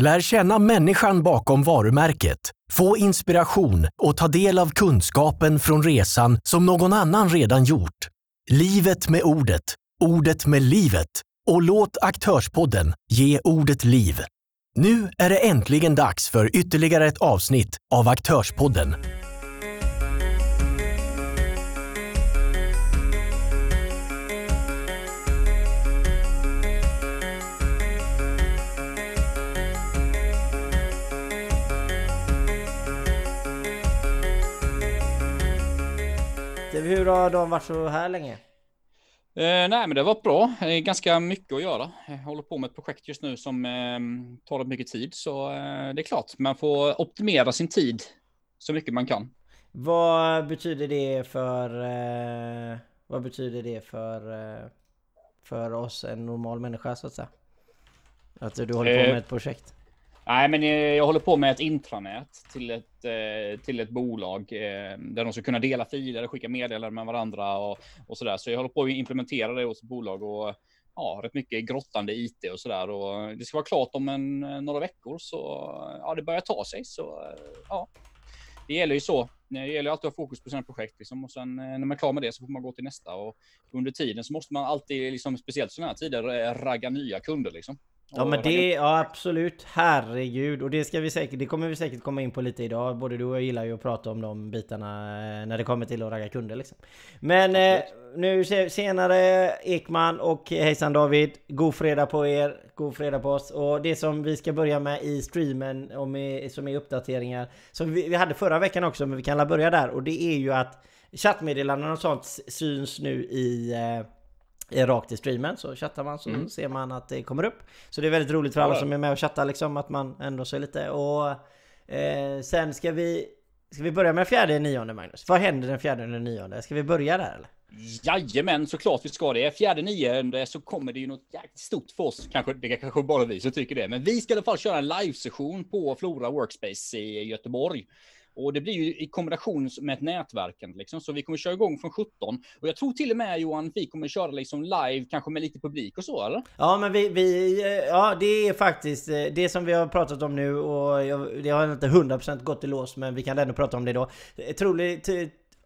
Lär känna människan bakom varumärket. Få inspiration och ta del av kunskapen från resan som någon annan redan gjort. Livet med ordet, ordet med livet och låt Aktörspodden ge ordet liv. Nu är det äntligen dags för ytterligare ett avsnitt av Aktörspodden. Hur har de varit så här länge? Eh, nej, men det var bra. Eh, ganska mycket att göra. Jag håller på med ett projekt just nu som eh, tar mycket tid, så eh, det är klart, man får optimera sin tid så mycket man kan. Vad betyder det för... Eh, vad betyder det för... Eh, för oss, en normal människa så att säga? Att du håller på med ett projekt? Nej, men jag håller på med ett intranät till ett, eh, till ett bolag eh, där de ska kunna dela filer och skicka meddelanden med varandra och, och så där. Så jag håller på att implementera det hos ett bolag och ja, rätt mycket grottande IT och så där. Och det ska vara klart om en, eh, några veckor så ja, det börjar ta sig. Så ja, det gäller ju så. Det gäller alltid att ha fokus på sina projekt liksom. och sen när man är klar med det så får man gå till nästa och under tiden så måste man alltid, liksom, speciellt sådana här tider, ragga nya kunder liksom. Ja men det, ja absolut, herregud. Och det ska vi säkert, det kommer vi säkert komma in på lite idag. Både du och jag gillar ju att prata om de bitarna eh, när det kommer till att ragga kunder liksom. Men eh, nu senare Ekman och hejsan David. God fredag på er, god fredag på oss. Och det som vi ska börja med i streamen, och med, som är uppdateringar. Som vi, vi hade förra veckan också, men vi kan börja där. Och det är ju att chattmeddelanden och sånt syns nu i eh, rakt i streamen så chattar man så mm. ser man att det kommer upp. Så det är väldigt roligt för alla som är med och chattar liksom att man ändå ser lite och eh, sen ska vi Ska vi börja med fjärde nionde Magnus? Vad händer den fjärde nionde? Ska vi börja där eller? Jajamän, såklart vi ska det. Fjärde nionde så kommer det ju något jäkligt stort för oss. Kanske, det är kanske bara vi som tycker det. Men vi ska i alla fall köra en livesession på Flora Workspace i Göteborg. Och det blir ju i kombination med ett nätverkande liksom. Så vi kommer köra igång från 17. Och jag tror till och med Johan, vi kommer köra liksom live, kanske med lite publik och så eller? Ja men vi, vi eh, ja det är faktiskt eh, det som vi har pratat om nu och jag, det har inte 100% gått i lås men vi kan ändå prata om det då. Troligt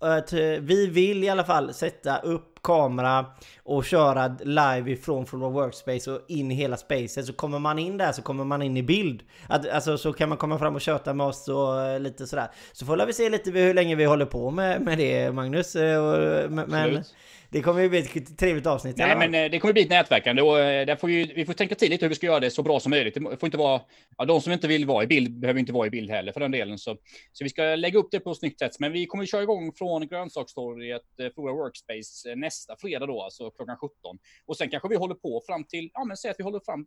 Eh, att vi vill i alla fall sätta upp kamera och köra live ifrån vår Workspace och in i hela spacet. Så kommer man in där så kommer man in i bild. Att, alltså så kan man komma fram och köta med oss och eh, lite sådär. Så får vi se lite hur länge vi håller på med, med det Magnus. Eh, och, men, det kommer ju bli ett trevligt avsnitt. Nej, men eh, det kommer bli ett nätverkande och eh, där får vi, vi får tänka till lite hur vi ska göra det så bra som möjligt. Det får inte vara, ja, de som inte vill vara i bild behöver inte vara i bild heller för den delen. Så, så vi ska lägga upp det på ett snyggt sätt. Men vi kommer köra igång från grönsakstorget, eh, Flora Workspace nästa fredag då, alltså klockan 17. Och sen kanske vi håller på fram till, ja men säg att vi håller fram,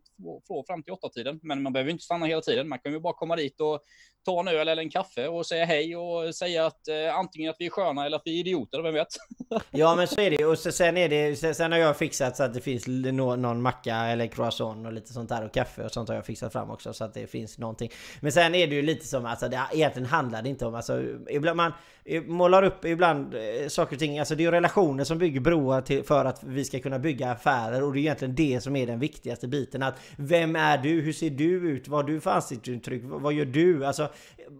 fram till åtta tiden. Men man behöver inte stanna hela tiden. Man kan ju bara komma dit och ta en öl eller en kaffe och säga hej och säga att eh, antingen att vi är sköna eller att vi är idioter, vem vet? ja men så är det och sen är det sen har jag fixat så att det finns någon macka eller croissant och lite sånt där och kaffe och sånt har jag fixat fram också så att det finns någonting. Men sen är det ju lite som alltså det egentligen handlar det inte om alltså ibland man målar upp ibland eh, saker och ting. Alltså det är relationer som bygger broar till, för att vi ska kunna bygga affärer och det är egentligen det som är den viktigaste biten. Att vem är du? Hur ser du ut? Vad har du för ansiktsuttryck? Vad gör du? Alltså,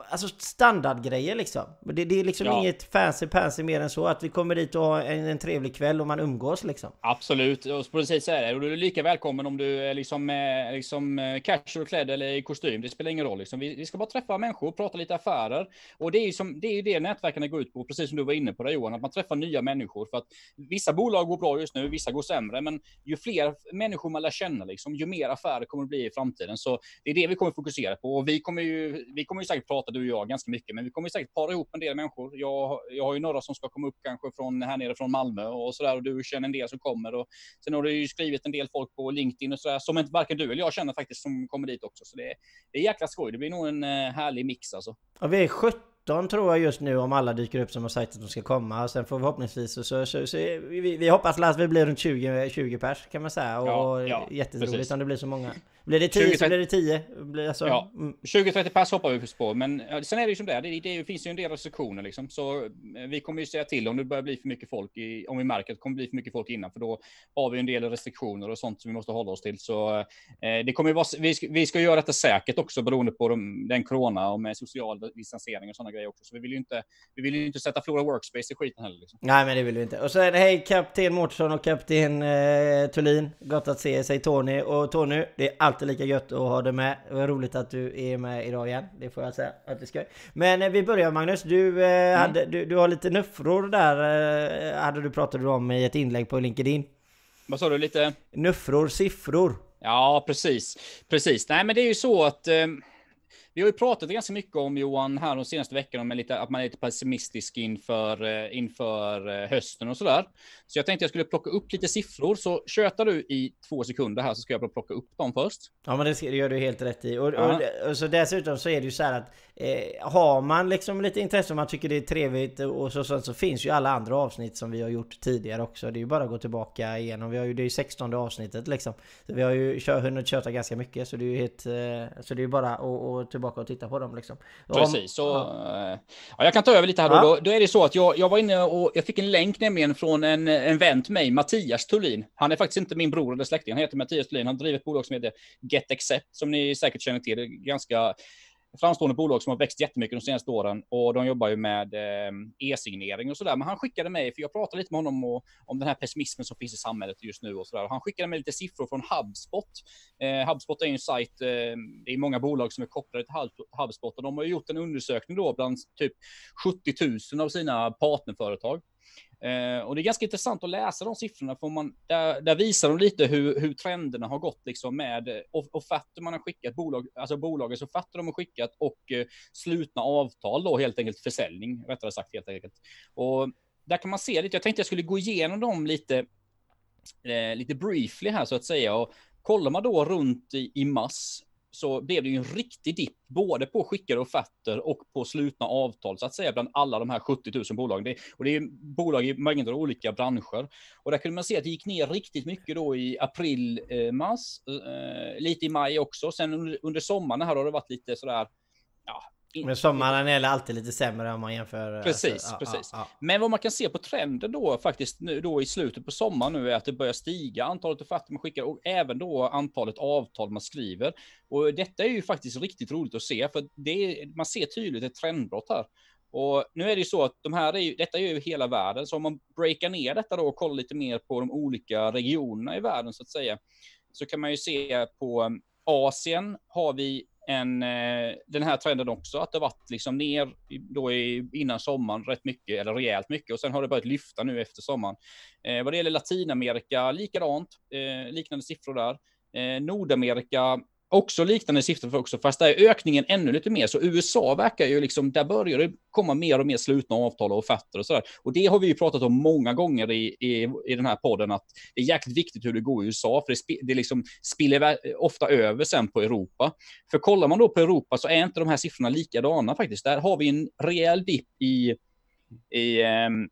alltså standardgrejer liksom. Det, det är liksom ja. inget fancy pansy mer än så. Att vi kommer dit och har en, en trevlig kväll och man umgås liksom. Absolut, och precis så är det. Och du är lika välkommen om du är liksom, liksom casual klädd eller i kostym. Det spelar ingen roll. Liksom. Vi, vi ska bara träffa människor, prata lite affärer. Och det är ju som, det, är ju det nätverkarna går ut på, precis som du var inne på det Johan, att man träffar nya människor. För att vissa bolag går bra just nu, vissa går sämre. Men ju fler människor man lär känna, liksom, ju mer affärer kommer det bli i framtiden. Så det är det vi kommer fokusera på. Och vi kommer ju, vi kommer ju säkert prata, du och jag, ganska mycket. Men vi kommer säkert para ihop en del människor. Jag, jag har ju några som ska komma upp kanske från här nere från Malmö och sådär. Och du känner en del som kommer. Och sen har du ju skrivit en del folk på LinkedIn och sådär. Som inte varken du eller jag känner faktiskt som kommer dit också. Så det, det är jäkla skoj. Det blir nog en eh, härlig mix alltså. Ja, vi är 17 tror jag just nu om alla dyker upp som har sagt att de ska komma. Sen får förhoppningsvis så, så, så, så vi, vi hoppas att vi blir runt 20, 20 pers kan man säga. Och ja, ja, jätteroligt om det blir så många. Blir det 10 så blir det 10. Blir alltså, ja, 20-30 mm. pass hoppar vi på. Men sen är det ju som det är. Det, det finns ju en del restriktioner liksom. Så eh, vi kommer ju säga till om det börjar bli för mycket folk. I, om vi märker att det kommer bli för mycket folk innan. För då har vi en del restriktioner och sånt som vi måste hålla oss till. Så eh, det kommer vara, vi, ska, vi ska göra detta säkert också beroende på de, den corona och med social distansering och sådana grejer också. Så vi vill ju inte, vi vill ju inte sätta Flora Workspace i skiten heller. Liksom. Nej, men det vill vi inte. Och så är det hej kapten Mårtsson och kapten eh, Thulin. Gott att se, säger Tony. Och Tony, det är alltid lika gött att ha dig med. Det var roligt att du är med idag igen. Det får jag säga att det ska. Men eh, vi börjar Magnus. Du, eh, mm. hade, du, du har lite nuffror där, eh, hade du pratat om i ett inlägg på LinkedIn. Vad sa du? Lite? Nuffror, siffror. Ja, precis. Precis. Nej, men det är ju så att eh, vi har ju pratat ganska mycket om Johan här de senaste veckorna, om lite, att man är lite pessimistisk inför, eh, inför eh, hösten och sådär. Så jag tänkte jag skulle plocka upp lite siffror, så kötar du i två sekunder här så ska jag plocka upp dem först. Ja men det, gör du helt rätt i. Och, ja. och, och, så dessutom så är det ju så här att eh, har man liksom lite intresse och man tycker det är trevligt och så, så, så finns ju alla andra avsnitt som vi har gjort tidigare också. Det är ju bara att gå tillbaka igenom. Vi har ju, det är ju 16 avsnittet liksom. Så vi har ju kör, hunnit köta ganska mycket så det är ju helt... Eh, så det är ju bara att tillbaka och titta på dem liksom. Precis, så... Ja. ja. jag kan ta över lite här då. Ja. då. Då är det så att jag, jag var inne och jag fick en länk nämligen från en, en vän till mig, Mattias Tullin. Han är faktiskt inte min bror eller släkting, han heter Mattias Tullin. Han driver ett bolag som heter Get Accept, som ni säkert känner till. Det är ganska framstående bolag som har växt jättemycket de senaste åren och de jobbar ju med eh, e-signering och sådär. Men han skickade mig, för jag pratade lite med honom och, om den här pessimismen som finns i samhället just nu och sådär. Han skickade mig lite siffror från HubSpot. Eh, HubSpot är ju en sajt, eh, det är många bolag som är kopplade till HubSpot och de har gjort en undersökning då bland typ 70 000 av sina partnerföretag. Eh, och det är ganska intressant att läsa de siffrorna, för man, där, där visar de lite hur, hur trenderna har gått liksom med offerter man har skickat, bolag, alltså bolagets offerter de har skickat och eh, slutna avtal då helt enkelt, försäljning rättare sagt helt enkelt. Och där kan man se lite, jag tänkte jag skulle gå igenom dem lite, eh, lite briefly här så att säga. Och kollar man då runt i, i mass så blev det ju en riktig dipp både på skickade offerter och på slutna avtal så att säga bland alla de här 70 000 bolagen. Det, och det är bolag i mängder av olika branscher. Och där kunde man se att det gick ner riktigt mycket då i april, eh, mars, eh, lite i maj också. Sen under, under sommaren här har det varit lite sådär, ja, men sommaren är alltid lite sämre om man jämför. Precis, alltså, precis. Ja, ja. Men vad man kan se på trenden då faktiskt nu då i slutet på sommaren nu är att det börjar stiga antalet offerter man skickar och även då antalet avtal man skriver. Och detta är ju faktiskt riktigt roligt att se för det är, man ser tydligt ett trendbrott här. Och nu är det ju så att de här är ju, detta är ju hela världen, så om man breakar ner detta då och kollar lite mer på de olika regionerna i världen så att säga, så kan man ju se på um, Asien har vi en, eh, den här trenden också, att det varit liksom ner då i, innan sommaren rätt mycket, eller rejält mycket, och sen har det börjat lyfta nu efter sommaren. Eh, vad det gäller Latinamerika, likadant, eh, liknande siffror där. Eh, Nordamerika Också liknande siffror också, fast där är ökningen ännu lite mer. Så USA verkar ju liksom, där börjar det komma mer och mer slutna avtal och offerter och sådär. Och det har vi ju pratat om många gånger i, i, i den här podden, att det är jäkligt viktigt hur det går i USA, för det, det liksom spiller ofta över sen på Europa. För kollar man då på Europa så är inte de här siffrorna likadana faktiskt. Där har vi en rejäl dipp i, i um,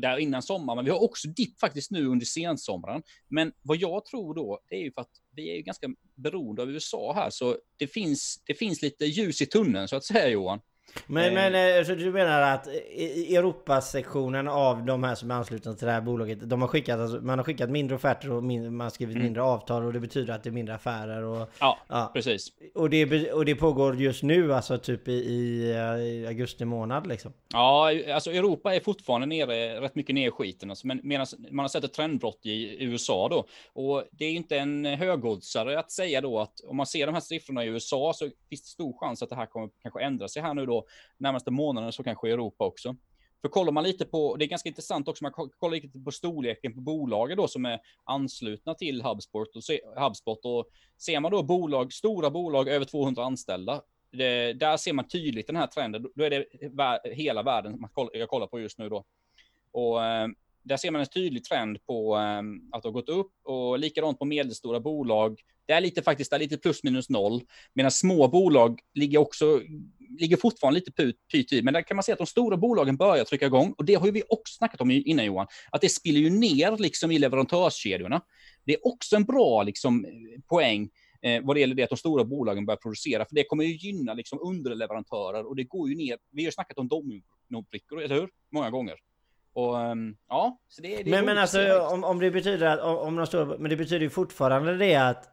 där innan sommaren, men vi har också dipp faktiskt nu under sensommaren. Men vad jag tror då, det är ju för att vi är ju ganska beroende av USA här, så det finns, det finns lite ljus i tunneln så att säga Johan. Men, men eh, eh, så du menar att Europasektionen av de här som är anslutna till det här bolaget, de har skickat, alltså, man har skickat mindre offerter och min, man har skrivit mm. mindre avtal och det betyder att det är mindre affärer och... Ja, ja. precis. Och det, och det pågår just nu, alltså typ i, i, augusti månad liksom? Ja, alltså Europa är fortfarande nere, rätt mycket ner i skiten, alltså, men medan man har sett ett trendbrott i USA då. Och det är inte en högoddsare att säga då att om man ser de här siffrorna i USA så finns det stor chans att det här kommer kanske ändra sig här nu då närmaste månaderna, så kanske i Europa också. För kollar man lite på, det är ganska intressant också, man kollar lite på storleken på bolagen då som är anslutna till HubSpot och, se, HubSpot och ser man då bolag, stora bolag över 200 anställda, det, där ser man tydligt den här trenden. Då är det hela världen man kollar, jag kollar på just nu då. Och eh, där ser man en tydlig trend på eh, att det har gått upp och likadant på medelstora bolag. Det är lite faktiskt det är lite plus minus noll, medan små bolag ligger också ligger fortfarande lite pyt i, men där kan man se att de stora bolagen börjar trycka igång och det har ju vi också snackat om innan Johan, att det spiller ju ner liksom i leverantörskedjorna. Det är också en bra liksom poäng eh, vad det gäller det att de stora bolagen börjar producera, för det kommer ju gynna liksom underleverantörer och det går ju ner. Vi har ju snackat om dominobrickor, eller hur? Många gånger. Och um, ja, det, det Men, men alltså om, om det betyder att om, om de står, men det betyder ju fortfarande det att eh,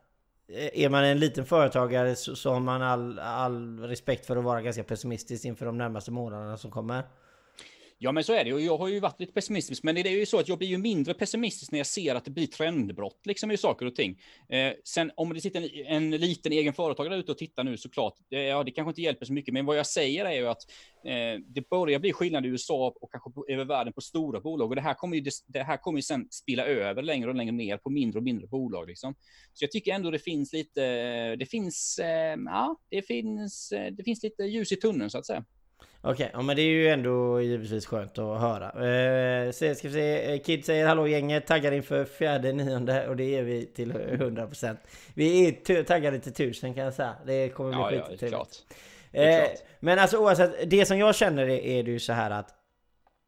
Eh, är man en liten företagare så, så har man all, all respekt för att vara ganska pessimistisk inför de närmaste månaderna som kommer. Ja, men så är det. Och jag har ju varit lite pessimistisk, men det är ju så att jag blir ju mindre pessimistisk när jag ser att det blir trendbrott liksom i saker och ting. Eh, sen om det sitter en, en liten egen företagare ute och tittar nu såklart, det, ja, det kanske inte hjälper så mycket, men vad jag säger är ju att eh, det börjar bli skillnad i USA och kanske på, över världen på stora bolag och det här kommer ju, det, det här kommer ju sen spilla över längre och längre ner på mindre och mindre bolag liksom. Så jag tycker ändå det finns lite, det finns, eh, ja, det finns, eh, det finns lite ljus i tunneln så att säga. Okej, okay, ja, men det är ju ändå givetvis skönt att höra. Eh, ska vi se, eh, Kid säger hallå gänget, taggade inför fjärde nionde och det är vi till 100%. Vi är taggade till tusen kan jag säga. Det kommer bli ja, skittrevligt. Ja, eh, men alltså oavsett, det som jag känner är, är det ju så här att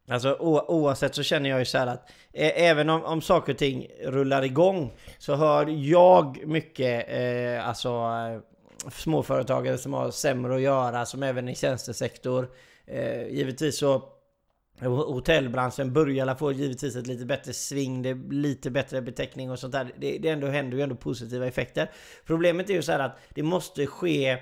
Alltså oavsett så känner jag ju så här att eh, även om, om saker och ting rullar igång så hör jag mycket eh, alltså småföretagare som har sämre att göra, som även i tjänstesektor. Eh, givetvis så Hotellbranschen börjar få givetvis ett lite bättre sving, det är lite bättre beteckning och sånt där. Det, det ändå, händer ju ändå positiva effekter. Problemet är ju så här att det måste ske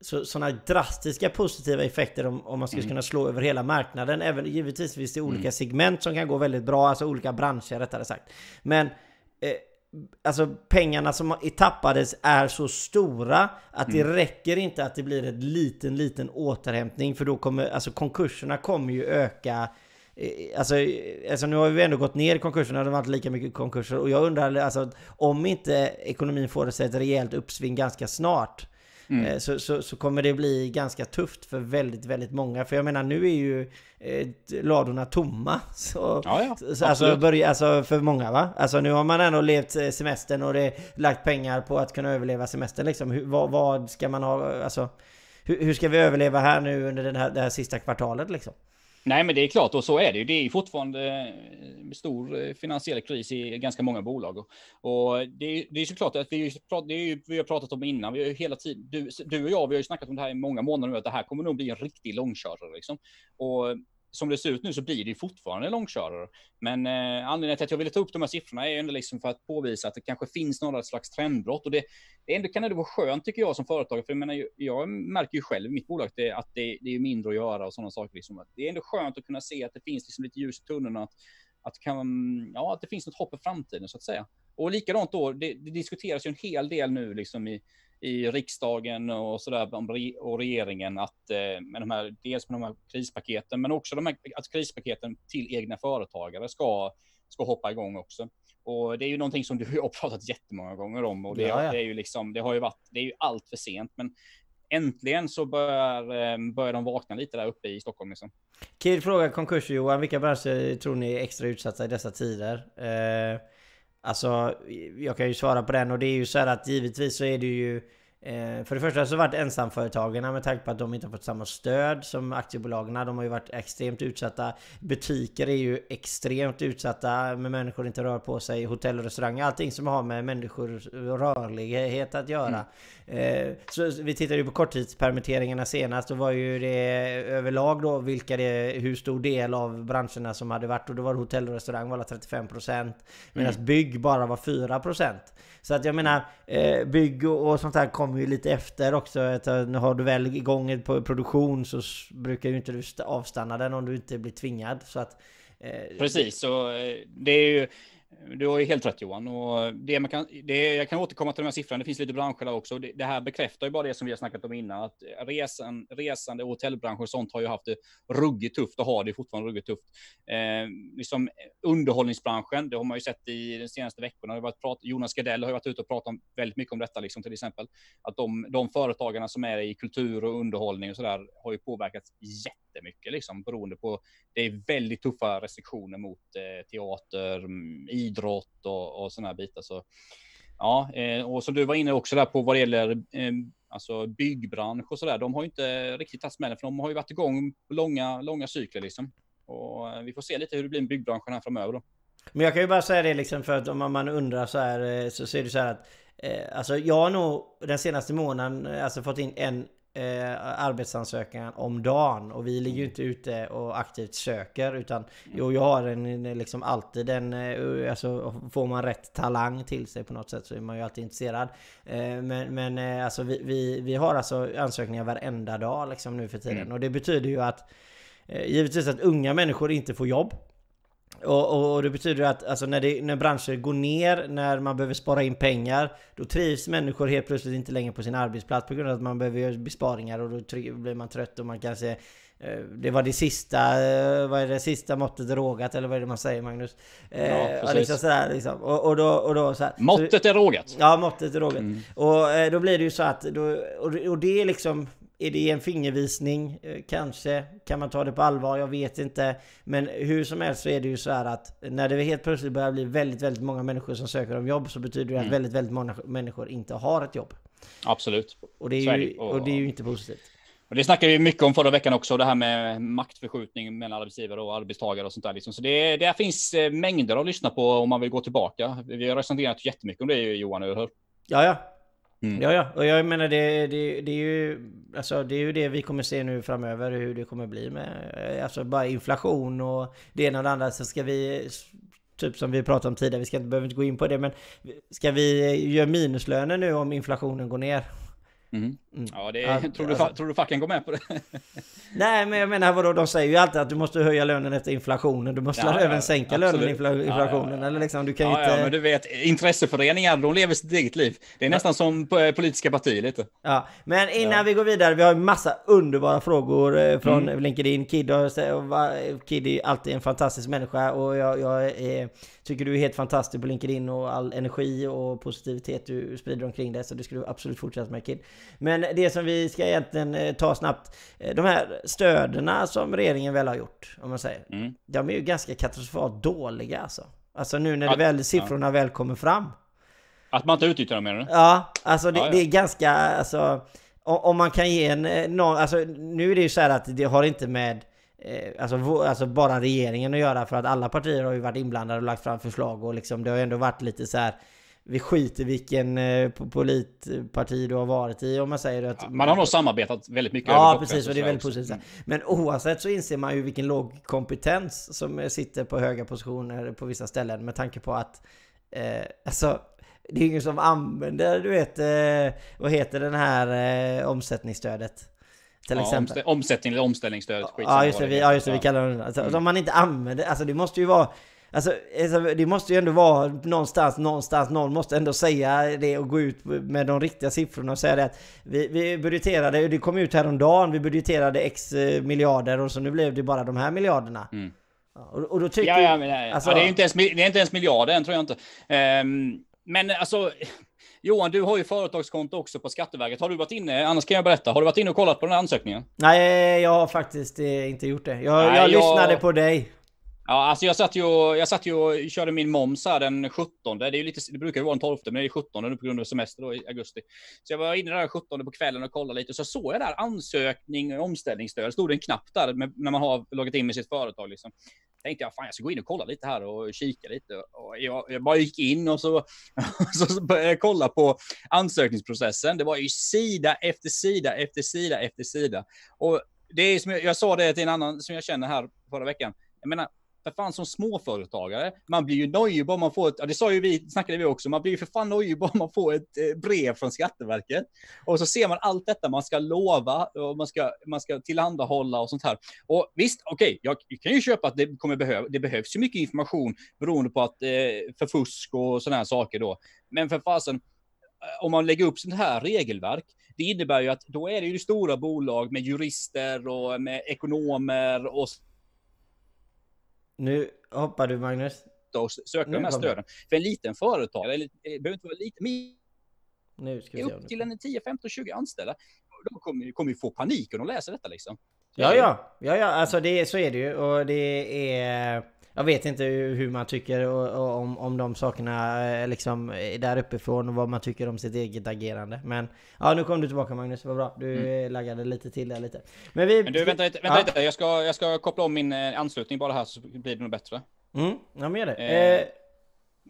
sådana drastiska positiva effekter om, om man ska mm. kunna slå över hela marknaden. Även givetvis finns det olika mm. segment som kan gå väldigt bra, alltså olika branscher rättare sagt. Men eh, Alltså pengarna som tappades är så stora att mm. det räcker inte att det blir en liten, liten återhämtning för då kommer, alltså konkurserna kommer ju öka eh, Alltså, alltså nu har vi ändå gått ner i konkurserna, det har varit lika mycket konkurser och jag undrar alltså om inte ekonomin får sig ett rejält uppsving ganska snart Mm. Eh, så, så, så, kommer det bli ganska tufft för väldigt, väldigt många. För jag menar nu är ju eh, ladorna tomma. Så, ja, ja, så alltså, börja, alltså för många va? Alltså nu har man ändå levt eh, semestern och det lagt pengar på att kunna överleva semestern liksom. Hur, vad, vad, ska man ha, alltså hur, hur, ska vi överleva här nu under den här, det här sista kvartalet liksom? Nej, men det är klart och så är det ju. Det är fortfarande eh, stor eh, finansiell kris i ganska många bolag och det är, det är såklart att vi, det är vi har pratat om innan. Vi har ju hela tiden du, du och jag, vi har ju snackat om det här i många månader nu att det här kommer nog bli en riktig långkörare liksom. Och som det ser ut nu så blir det fortfarande långkörare. Men eh, anledningen till att jag ville ta upp de här siffrorna är ändå liksom för att påvisa att det kanske finns några slags trendbrott. Och det, det ändå, kan ändå vara skönt tycker jag som företagare. För jag, menar, jag märker ju själv i mitt bolag att det, att det, det är mindre att göra och sådana saker. Liksom. Det är ändå skönt att kunna se att det finns liksom lite ljus i tunneln. Att, att, kan, ja, att det finns något hopp i framtiden så att säga. Och likadant då, det, det diskuteras ju en hel del nu liksom i i riksdagen och så där och regeringen att eh, med de här, dels med de här krispaketen, men också de här att krispaketen till egna företagare ska, ska hoppa igång också. Och det är ju någonting som du har pratat jättemånga gånger om och det, ja, ja. det är ju liksom, det har ju varit, det är ju allt för sent, men äntligen så börjar, eh, börjar de vakna lite där uppe i Stockholm. Liksom. Kid frågar konkurs Johan, vilka branscher tror ni är extra utsatta i dessa tider? Eh, Alltså, jag kan ju svara på den och det är ju så här att givetvis så är det ju för det första så har varit ensamföretagarna med tanke på att de inte har fått samma stöd som aktiebolagen. De har ju varit extremt utsatta. Butiker är ju extremt utsatta med människor inte rör på sig. Hotell och restauranger, allting som har med människors rörlighet att göra. Mm. Eh, så vi tittade ju på korttidspermitteringarna senast. Då var ju det överlag då vilka det, hur stor del av branscherna som hade varit. Och då var hotell och restaurang var 35% medan mm. bygg bara var 4%. Så att jag menar, eh, bygg och, och sånt här kommer ju lite efter också. Att, eh, har du väl igång en produktion så brukar ju inte du avstanna den om du inte blir tvingad. Så att, eh, Precis, så eh, det är ju du har ju helt rätt Johan. Och det man kan, det, jag kan återkomma till de här siffrorna, det finns lite branscher där också. Det, det, här bekräftar ju bara det som vi har snackat om innan, att resan, resande och hotellbranschen och sånt har ju haft det ruggigt tufft och har det fortfarande ruggigt tufft. Eh, liksom underhållningsbranschen, det har man ju sett i de senaste veckorna. Det har varit prat, Jonas Gardell har ju varit ute och pratat om, väldigt mycket om detta, liksom, till exempel. Att de, de företagarna som är i kultur och underhållning och sådär har ju påverkats jättemycket liksom beroende på. Det är väldigt tuffa restriktioner mot eh, teater, i idrott och, och sådana här bitar. Så ja, eh, och som du var inne också där på vad det gäller eh, alltså byggbransch och så där. De har ju inte riktigt tagit smällen för de har ju varit igång på långa, långa cykler liksom. Och eh, vi får se lite hur det blir med byggbranschen här framöver då. Men jag kan ju bara säga det liksom för att om man undrar så här så ser det så här att Eh, alltså jag har nog den senaste månaden alltså fått in en eh, arbetsansökan om dagen och vi ligger ju inte ute och aktivt söker utan jo, jag har en liksom alltid en, eh, alltså får man rätt talang till sig på något sätt så är man ju alltid intresserad. Eh, men men eh, alltså vi, vi, vi har alltså ansökningar varenda dag liksom nu för tiden Mm. och det betyder ju att eh, givetvis att unga människor inte får jobb. Och, och, och det betyder att alltså, när, det, när branscher går ner, när man behöver spara in pengar Då trivs människor helt plötsligt inte längre på sin arbetsplats på grund av att man behöver göra besparingar och då blir man trött och man kanske eh, det var det sista, eh, vad är det sista måttet rågat eller vad är det man säger Magnus? Eh, Ja, precis. liksom sådär, liksom. och, och då, och då så här. Så- Måttet är rågat. Ja, måttet är rågat. Mm. Och då blir det ju så att, då, och, och det är liksom, är det en fingervisning? Eh, kanske. Kan man ta det på allvar? Jag vet inte. Men hur som helst så är det ju så här att när det helt plötsligt börjar bli väldigt, väldigt många människor som söker om jobb så betyder det att Mm. väldigt, väldigt många människor inte har ett jobb. Absolut. Och det är är ju, det. och det är ju inte positivt. Och det snackade vi mycket om förra veckan också, det här med maktförskjutning mellan arbetsgivare och arbetstagare och sånt där. Liksom. Så det, det finns eh, mängder att lyssna på om man vill gå tillbaka. Vi har resonerat jättemycket om det Johan, eller hur? Ja, ja. Mm. Ja, ja. Och jag menar det, det, det är ju alltså det är ju det vi kommer se nu framöver hur det kommer bli med eh, alltså bara inflation och det ena och det andra så ska vi typ som vi pratade om tidigare, vi ska inte behöver inte gå in på det men ska vi göra minuslöner nu om inflationen går ner? Mm. Mm. Ja, det, Ja, tror, du, alltså- tror du facken går med på det? Nej men jag menar vadå, de säger ju alltid att du måste höja lönen efter inflationen. Du måste Ja, även ja, sänka absolut. lönen infla, Ja, ja, inflationen. ja. Eller liksom, du kan Ja, inte... ja, men du vet, intresseföreningar, de lever sitt eget liv. Det är nästan som politiska partier lite. Ja, men innan vi går vidare, vi har en massa underbara frågor eh, från Mm. LinkedIn. Kid, och Kid är alltid en fantastisk människa och jag, jag eh, tycker du är helt fantastisk på LinkedIn och all energi och positivitet du sprider omkring dig. Så det ska du absolut fortsätta med Kid. Men det som vi ska egentligen eh, ta snabbt, eh, de här stöderna som regeringen väl har gjort, om man säger. Mm. De är ju ganska katastrofalt dåliga alltså. Alltså nu när Ja, det väl, siffrorna väl kommer fram. Att man inte utnyttjar dem menar du? Ja, alltså det, Ja, ja. det är ganska, alltså om man kan ge en, eh, någon, alltså nu är det ju så här att det har inte med Alltså, alltså bara regeringen att göra för att alla partier har ju varit inblandade och lagt fram förslag och liksom det har ju ändå varit lite så här Vi skiter vilken eh, po- politparti du har varit i om man säger att Ja, Man har nog samarbetat väldigt mycket. Ja precis och det är väldigt positivt. Men oavsett så inser man ju vilken låg kompetens som sitter på höga positioner på vissa ställen med tanke på att eh, alltså det är ingen som använder du vet eh, vad heter den här eh, omsättningsstödet till Ja, exempel. omsättning eller omställningsstöd. Ja just det, vi, ja, just det, vi kallar det alltså, Mm. Om man inte använder, alltså det måste ju vara Alltså, alltså det måste ju ändå vara någonstans, någonstans, någon måste ändå säga det och gå ut med de riktiga siffrorna och säga det att vi, vi budgeterade, det kom ut häromdagen, vi budgeterade x eh, miljarder och så nu blev det bara de här miljarderna. Mm. Och, och då tycker Ja, ja, men, nej. alltså- ja, det, är inte ens, det är inte ens miljarder än tror jag inte. Ehm, men alltså, Johan, du har ju företagskonto också på Skatteverket. Har du varit inne, annars kan jag berätta, har du varit inne och kollat på den här ansökningen? Nej, jag har faktiskt eh, inte gjort det. Jag, Nej, jag jag- lyssnade på dig. Ja, alltså jag satt ju och, jag satt ju och körde min moms här den 17. Det, är ju lite, det brukar ju vara den 12, men det är 17 nu på grund av semester då, i augusti. Så jag var inne där den 17 på kvällen och kollade lite, så såg jag där ansökning och omställningsstöd. Stod det en knapp där med, när man har loggat in med sitt företag. Liksom. Tänkte jag, fan jag ska gå in och kolla lite här och kika lite. Och jag, jag bara gick in och så, så började jag kolla på ansökningsprocessen. Det var ju sida efter sida efter sida efter sida. Och det är som jag, jag sa det till en annan som jag känner här förra veckan. Jag menar, för fan som småföretagare, man blir ju nöjd bara man får ett, ja, det sa ju vi, snackade vi också, man blir ju för fan nöjd bara man får ett eh, brev från Skatteverket. Och så ser man allt detta man ska lova och man ska, man ska tillhandahålla och sånt här. Och visst, okej, jag kan ju köpa att det kommer behöva, det behövs ju mycket information beroende på att, eh, för fusk och sådana här saker då. Men för fasen, eh, om man lägger upp sånt här regelverk, det innebär ju att då är det ju stora bolag med jurister och med ekonomer och nu hoppar du Magnus. och söka Nu de här stöden. För en liten företagare, eller det behöver inte vara lite, men Nu ska vi se om upp till en 10, 15, 20 anställda. De kommer, kommer ju få panik när de läser detta liksom. Ja, ja, ja, ja, alltså det, så är det ju och det är... Jag vet inte hur man tycker och, och, om, om de sakerna eh, liksom är där uppifrån och vad man tycker om sitt eget agerande. Men ja, nu kom du tillbaka Magnus, vad bra. Du mm. laggade lite till där lite. Men vi... Men du, vänta lite, vänta ja. lite. Jag, ska, jag ska koppla om min eh, anslutning bara här så blir det nog bättre. Mm, ja men gör det. Eh, Eh,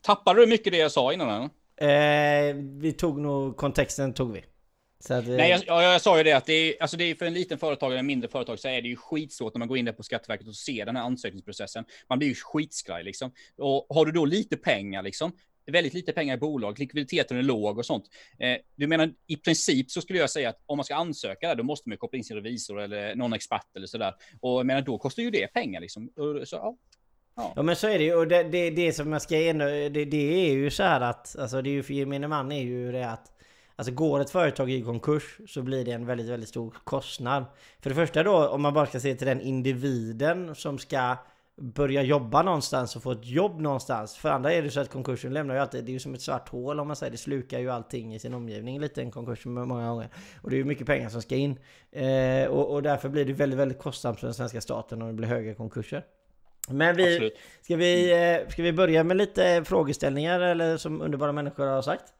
Tappade du mycket det jag sa innan? Eller? Eh, vi tog nog, kontexten tog vi. Att, Nej, jag, jag, jag, sa ju det att det är, alltså det är för en liten företagare, en mindre företag, så är det ju skitsvårt när man går in där på Skatteverket och ser den här ansökningsprocessen. Man blir ju skitskraj liksom. Och har du då lite pengar liksom, väldigt lite pengar i bolag, likviditeten är låg och sånt. Eh, du menar i princip så skulle jag säga att om man ska ansöka där, då måste man koppla in sin revisor eller någon expert eller sådär. Och jag menar, då kostar ju det pengar liksom. Så, ja. Ja. ja. men så är det ju och det, det, det som jag ska ändå, det, det är ju så här att, alltså det är ju för gemene man är ju det att Alltså går ett företag i konkurs så blir det en väldigt, väldigt stor kostnad. För det första då, om man bara ska se till den individen som ska börja jobba någonstans och få ett jobb någonstans. För andra är det så att konkursen lämnar ju alltid, det är ju som ett svart hål om man säger, det slukar ju allting i sin omgivning lite en konkurs många gånger. Och det är ju mycket pengar som ska in. Eh, och, och, därför blir det väldigt, väldigt kostsamt för den svenska staten om det blir höga konkurser. Men vi, ska vi, eh, ska vi börja med lite frågeställningar eller som underbara människor har sagt?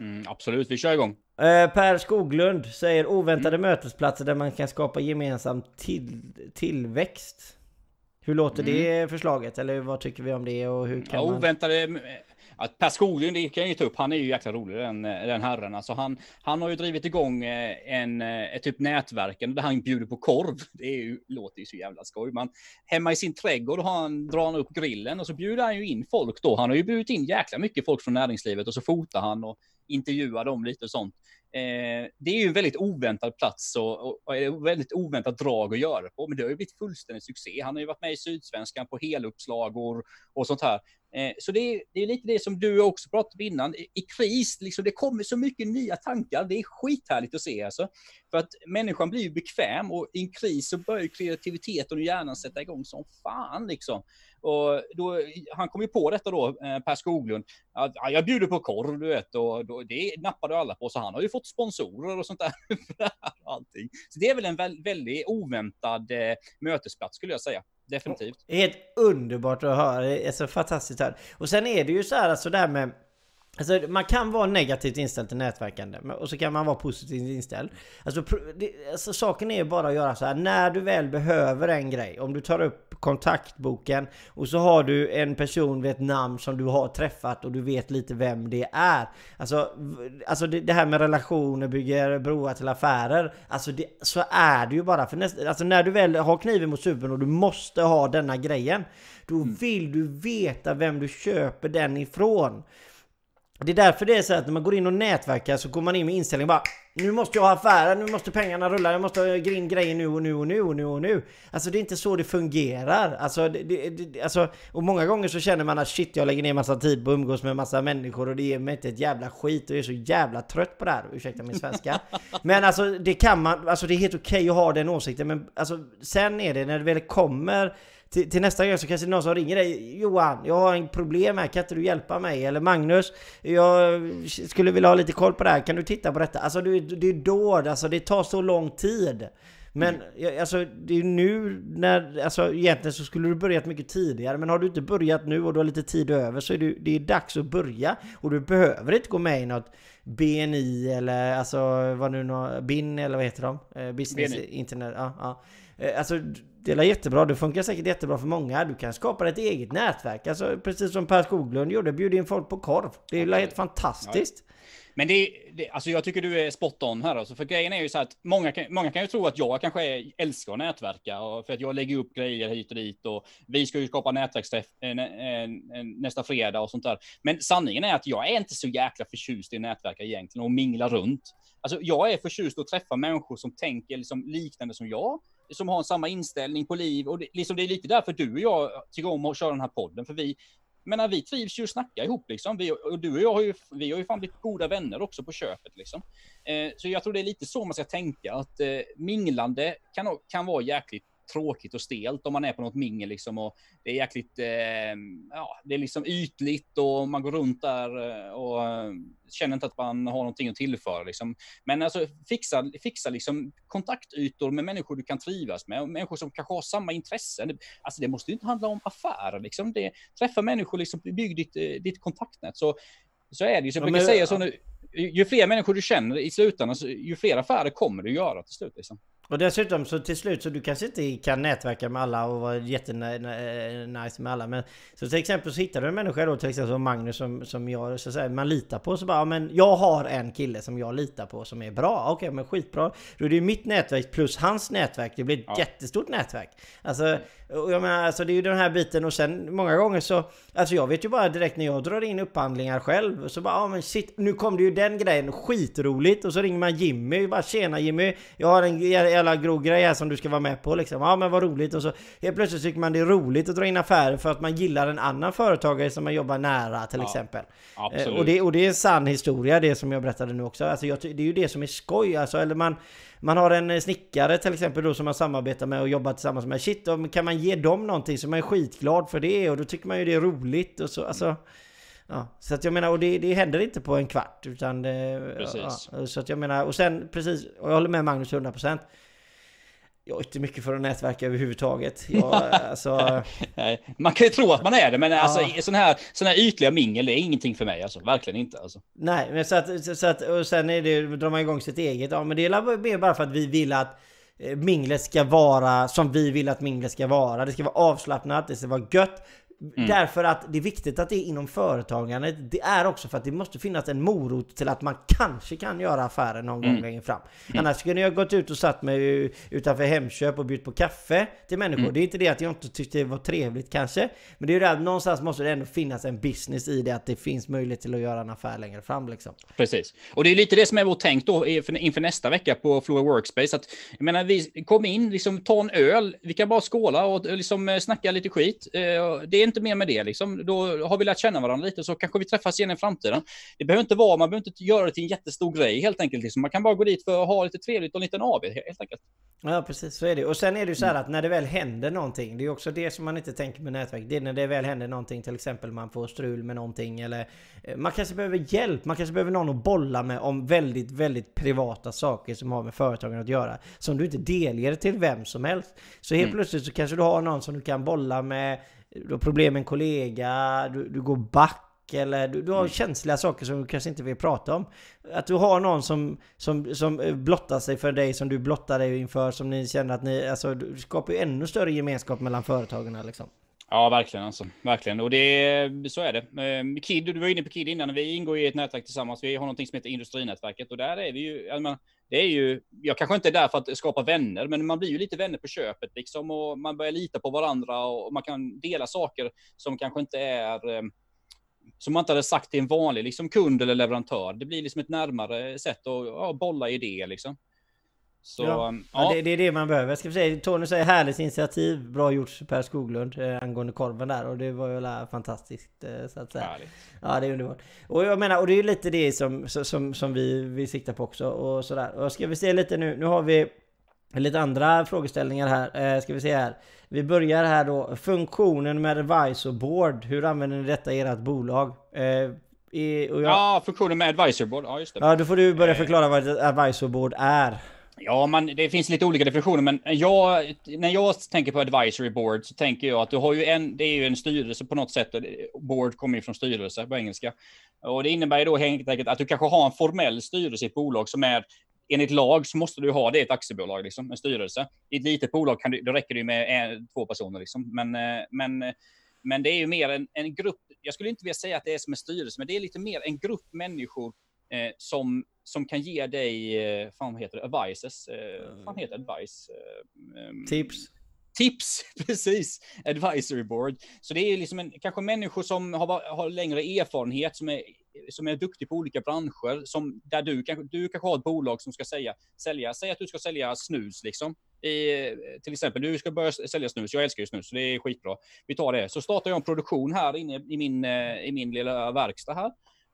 Mm, absolut, vi kör igång. Eh, per Skoglund säger oväntade mm. mötesplatser där man kan skapa gemensam till, tillväxt. Hur låter mm. det förslaget? Eller vad tycker vi om det och hur kan ja, man... Oväntade att Per Skoglund, det kan jag ju ta upp, han är ju jäkla rolig den, den herren. Alltså han, han har ju drivit igång eh, en, eh, ett typ nätverken där han bjuder på korv. Det är ju, låter ju så jävla skoj. Man, hemma i sin trädgård har han, drar han upp grillen och så bjuder han ju in folk då. Han har ju bjudit in jäkla mycket folk från näringslivet och så fotar han och intervjua dem lite och sånt. Eh, det är ju en väldigt oväntad plats och, och, och ett väldigt oväntat drag att göra på, men det har ju blivit fullständig succé. Han har ju varit med i Sydsvenskan på heluppslag och, och sånt här. Eh, så det är, det är lite det som du också pratade om innan. I, I kris, liksom, det kommer så mycket nya tankar. Det är skithärligt att se alltså. För att människan blir ju bekväm och i en kris så börjar kreativiteten och hjärnan sätta igång som fan liksom. Och då, han kom ju på detta då, eh, Per Skoglund, att ja, jag bjuder på korv, du vet, och då, det nappade alla på, så han har ju fått sponsorer och sånt där. allting. Så det är väl en vä väldigt oväntad eh, mötesplats skulle jag säga. Definitivt. Helt underbart att höra, det är så fantastiskt här. Och sen är det ju så här, alltså det här med Alltså man kan vara negativt inställd till nätverkande och så kan man vara positivt inställd. Alltså, det, alltså saken är bara att göra så här när du väl behöver en grej. Om du tar upp kontaktboken och så har du en person med ett namn som du har träffat och du vet lite vem det är. Alltså, alltså det, det här med relationer, bygger broar till affärer. Alltså det, så är det ju bara. För nästa, alltså när du väl har kniven mot supen och du måste ha denna grejen. Då mm. vill du veta vem du köper den ifrån. Det är därför det är så att när man går in och nätverkar så går man in med inställningen bara Nu måste jag ha affären, nu måste pengarna rulla, jag måste ha in grejer nu och nu och nu och nu och nu. Alltså det är inte så det fungerar. Alltså, det, det, alltså Och många gånger så känner man att shit jag lägger ner massa tid på att umgås med massa människor och det ger mig inte ett jävla skit och jag är så jävla trött på det här Ursäkta min svenska. Men alltså det kan man, alltså det är helt okej okay att ha den åsikten men alltså Sen är det när det väl kommer till, till, nästa gång så kanske det är någon som ringer dig Johan, jag har en problem här, kan inte du hjälpa mig? Eller Magnus, jag skulle vilja ha lite koll på det här, kan du titta på detta? Alltså det, det är då, alltså det tar så lång tid. Men mm. alltså det är nu när, alltså egentligen så skulle du börjat mycket tidigare Men har du inte börjat nu och du har lite tid över så är det, det är dags att börja Och du behöver inte gå med i något BNI eller alltså vad nu BIN eller vad heter de? Eh, Business BNI. Internet, ja, ja. Eh, alltså det är jättebra, det funkar säkert jättebra för många. Du kan skapa ett eget nätverk. Alltså precis som Per Skoglund gjorde, bjuda in folk på korv. Det är okay. helt fantastiskt. Ja. Men det, det, alltså jag tycker du är spot on här alltså, för grejen är ju så att många kan, många kan ju tro att jag kanske älskar att nätverka och för att jag lägger upp grejer hit och dit och vi ska ju skapa nätverksträff äh, äh, nästa fredag och sånt där. Men sanningen är att jag är inte så jäkla förtjust i nätverka egentligen och mingla runt. Alltså jag är förtjust att träffa människor som tänker liksom liknande som jag som har samma inställning på liv och det, liksom det är lite därför du och jag tycker om att köra den här podden, för vi, menar, vi trivs ju att snacka ihop liksom. Vi, och du och jag har ju, vi har ju fan blivit goda vänner också på köpet liksom. Eh, så jag tror det är lite så man ska tänka, att eh, minglande kan, kan vara jäkligt tråkigt och stelt om man är på något mingel liksom och det är jäkligt, eh, ja, det är liksom ytligt och man går runt där eh, och eh, känner inte att man har någonting att tillföra liksom. Men alltså fixa, fixa liksom kontaktytor med människor du kan trivas med och människor som kanske har samma intressen. Alltså det måste ju inte handla om affärer liksom. Det, träffa människor liksom, bygg ditt, eh, ditt kontaktnät. Så, så är det ju. Så jag brukar säga så nu, ju fler människor du känner i slutändan, ju fler affärer kommer du göra till slut. Liksom. Och dessutom så till slut så du kanske inte kan nätverka med alla och vara jättenice med alla men Så till exempel så hittar du en människa då till exempel som Magnus som, som jag så att säga, man litar på så bara ja, men jag har en kille som jag litar på som är bra. Okej okay, men skitbra. Då är det ju mitt nätverk plus hans nätverk Det blir ett ja. jättestort nätverk. Alltså och jag menar alltså det är ju den här biten och sen många gånger så Alltså jag vet ju bara direkt när jag drar in upphandlingar själv Så bara ja men shit nu kom det ju den grejen skitroligt. Och så ringer man Jimmy bara tjena Jimmy. Jag har en jävla grov grej här som du ska vara med på liksom. Ja men vad roligt. Och så Helt plötsligt tycker man det är roligt att dra in affärer för att man gillar en annan företagare som man jobbar nära till ja, exempel. Absolut. och, det, och det är en sann historia det som jag berättade nu också. Alltså jag, det är ju det som är skoj alltså eller man man har en eh, snickare till exempel då som man samarbetar med och jobbar tillsammans med. Shit, kan man ge dem någonting så man är skitglad för det och då tycker man ju det är roligt och så. Alltså, ja, så att jag menar, och det, det händer inte på en kvart utan det. Ja, så att jag menar, och sen precis, och jag håller med Magnus 100% jag är inte mycket för att nätverka överhuvudtaget. Jag, alltså... Man kan ju tro att man är det, men alltså, ja. sån, här, sån här ytliga mingel är ingenting för mig. Alltså. Verkligen inte. Alltså. Nej, men så att, så att, och sen är det, drar man igång sitt eget. Ja, men det är mer bara för att vi vill att eh, minglet ska vara som vi vill att minglet ska vara. Det ska vara avslappnat, det ska vara gött. Mm. Därför att det är viktigt att det är inom företagandet. Det är också för att det måste finnas en morot till att man kanske kan göra affärer någon mm. gång längre fram. Mm. Annars skulle jag gått ut och satt mig utanför Hemköp och bjudit på kaffe till människor. Mm. Det är inte det att jag inte tyckte det var trevligt kanske. Men det är ju det att någonstans måste det ändå finnas en business i det. Att det finns möjlighet till att göra en affär längre fram liksom. Precis. Och det är lite det som är vårt tänk då inför nästa vecka på Floor Workspace. Att, jag menar, vi kom in, liksom ta en öl. Vi kan bara skåla och liksom snacka lite skit. Eh, det är inte mer med det. Liksom. Då har vi lärt känna varandra lite så kanske vi träffas igen i framtiden. Det behöver inte vara, man behöver inte göra det till en jättestor grej helt enkelt. Liksom. Man kan bara gå dit för att ha lite trevligt och en liten AV helt enkelt. Ja precis, så är det. Och sen är det ju så här att när det väl händer någonting, det är också det som man inte tänker med nätverk. Det är när det väl händer någonting, till exempel man får strul med någonting eller eh, man kanske behöver hjälp, man kanske behöver någon att bolla med om väldigt, väldigt privata saker som har med företagen att göra. Som du inte delger till vem som helst. Så helt mm. plötsligt så kanske du har någon som du kan bolla med du har problem med en kollega, du, du går back eller du, du har mm. känsliga saker som du kanske inte vill prata om. Att du har någon som, som, som blottar sig för dig som du blottar dig inför som ni känner att ni, alltså du skapar ju ännu större gemenskap mellan företagen liksom. Ja, verkligen alltså. Verkligen. Och det, så är det. Eh, Kid, du var inne på Kid innan. Vi ingår i ett nätverk tillsammans. Vi har någonting som heter Industrinätverket och där är vi ju, det är ju, jag kanske inte är där för att skapa vänner, men man blir ju lite vänner på köpet liksom och man börjar lita på varandra och man kan dela saker som kanske inte är eh, som man inte hade sagt till en vanlig liksom, kund eller leverantör. Det blir liksom ett närmare sätt att ja, bolla idéer liksom. Så, ja. Um, ja. Det, det, är det man behöver. Jag ska säga, Tony säger härligt initiativ. Bra gjort Per Skoglund eh, angående korven där. Och det var ju fantastiskt eh, så att säga. Härligt. Ja det är underbart. Och jag menar, och det är ju lite det som, som, som vi, vi siktar på också. Och sådär. Och ska vi se lite nu. Nu har vi lite andra frågeställningar här. Eh, ska vi se här. Vi börjar här då. Funktionen med advisor board. Hur använder ni detta i ert bolag? Eh, i, jag... Ja, funktionen med advisor board. Ja, just det. Ja, då får du börja eh. förklara vad ett advisor board är. Ja, man, det finns lite olika definitioner, men jag, när jag tänker på advisory board så tänker jag att du har ju en, det är ju en styrelse på något sätt. Board kommer ju från styrelse på engelska. Och det innebär ju då helt enkelt att du kanske har en formell styrelse i ett bolag som är enligt lag så måste du ha det i ett aktiebolag, liksom, en styrelse. I ett litet bolag kan du, då räcker det med en, två personer. Liksom. Men, eh, men, men det är ju mer en, en grupp, jag skulle inte vilja säga att det är som en styrelse, men det är lite mer en grupp människor eh, som, som kan ge dig, eh, fan vad heter det, advices, eh, fan heter advice? Eh, ehm, Tips. Tips, precis. Advisory board. Så det är liksom en, kanske människor som har, har längre erfarenhet, som är, som är duktiga på olika branscher, som, där du kanske, du kanske har ett bolag som ska säga, sälja, säg att du ska sälja snus liksom. I, till exempel, du ska börja sälja snus, jag älskar ju snus, så det är skitbra. Vi tar det. Så startar jag en produktion här inne i min, i min lilla verkstad här.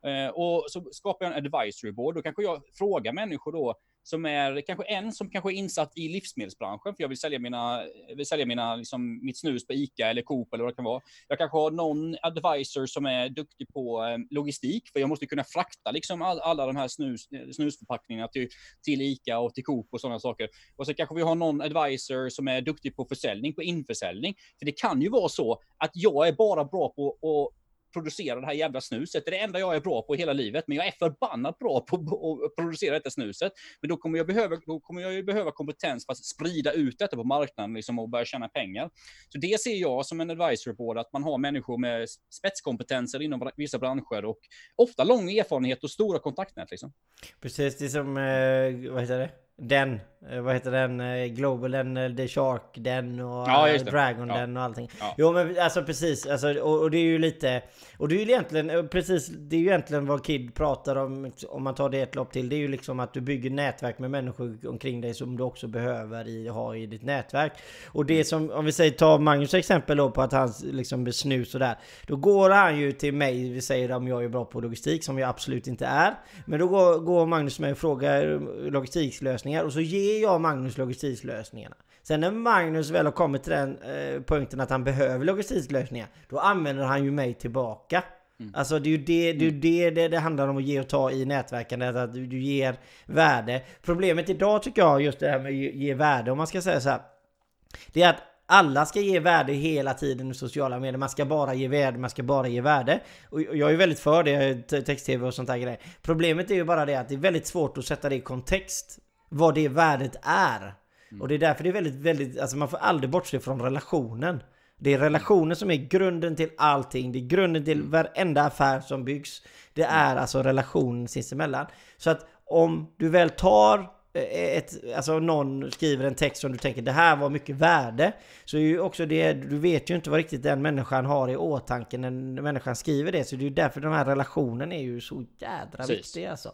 Eh, och så skapar jag en advisory board. Då kanske jag frågar människor då som är kanske en som kanske är insatt i livsmedelsbranschen, för jag vill sälja mina, vill sälja mina, liksom, mitt snus på ICA eller Coop eller vad det kan vara. Jag kanske har någon advisor som är duktig på eh, logistik, för jag måste kunna frakta liksom all, alla de här snus, eh, snusförpackningarna till, till ICA och till Coop och sådana saker. Och så kanske vi har någon advisor som är duktig på försäljning, på införsäljning. För det kan ju vara så att jag är bara bra på att producera det här jävla snuset. Det är det enda jag är bra på i hela livet, men jag är förbannat bra på att producera detta snuset. Men då kommer jag behöva, då kommer jag ju behöva kompetens för att sprida ut detta på marknaden liksom, och börja tjäna pengar. Så det ser jag som en advisory board, att man har människor med spetskompetenser inom vissa branscher och ofta lång erfarenhet och stora kontaktnät. Liksom. Precis, det är som, eh, vad heter det? Den, eh, vad heter den? Eh, Global, den, eh, The Shark, den och ja, Dragon, ja. den och allting. Ja. Jo men alltså precis, alltså, och, och, det är ju lite... Och det är ju egentligen, precis, det är ju egentligen vad Kid pratar om, om man tar det ett lopp till. Det är ju liksom att du bygger nätverk med människor omkring dig som du också behöver i, ha i ditt nätverk. Och det mm. som, om vi säger, ta Magnus exempel då på att han liksom snus och där. Då går han ju till mig, vi säger om jag är bra på logistik, som jag absolut inte är. Men då går, går Magnus mig och frågar logistiklösning lösningar och så ger jag Magnus logistiklösningarna. Sen när Magnus väl har kommit till den eh, punkten att han behöver logistiklösningar, då använder han ju mig tillbaka. Mm. Alltså det är ju det det, mm. det, det, det handlar om att ge och ta i nätverkandet, att du, du ger värde. Problemet idag tycker jag, just det här med att ge, ge värde, om man ska säga så här, Det är att alla ska ge värde hela tiden i sociala medier. Man ska bara ge värde, man ska bara ge värde. Och jag är väldigt för det, text-tv och sånt där grejer. Problemet är ju bara det att det är väldigt svårt att sätta det i kontext vad det värdet är. Mm. Och det är därför det är väldigt, väldigt, alltså man får aldrig bortse från relationen. Det är relationen som är grunden till allting. Det är grunden till mm. varenda affär som byggs. Det mm. är alltså relationen sinsemellan. Så att om du väl tar eh, ett, alltså någon skriver en text som du tänker det här var mycket värde. Så är ju också det, du vet ju inte vad riktigt den människan har i åtanke när människan skriver det. Så det är ju därför den här relationen är ju så jädra Precis. viktig alltså.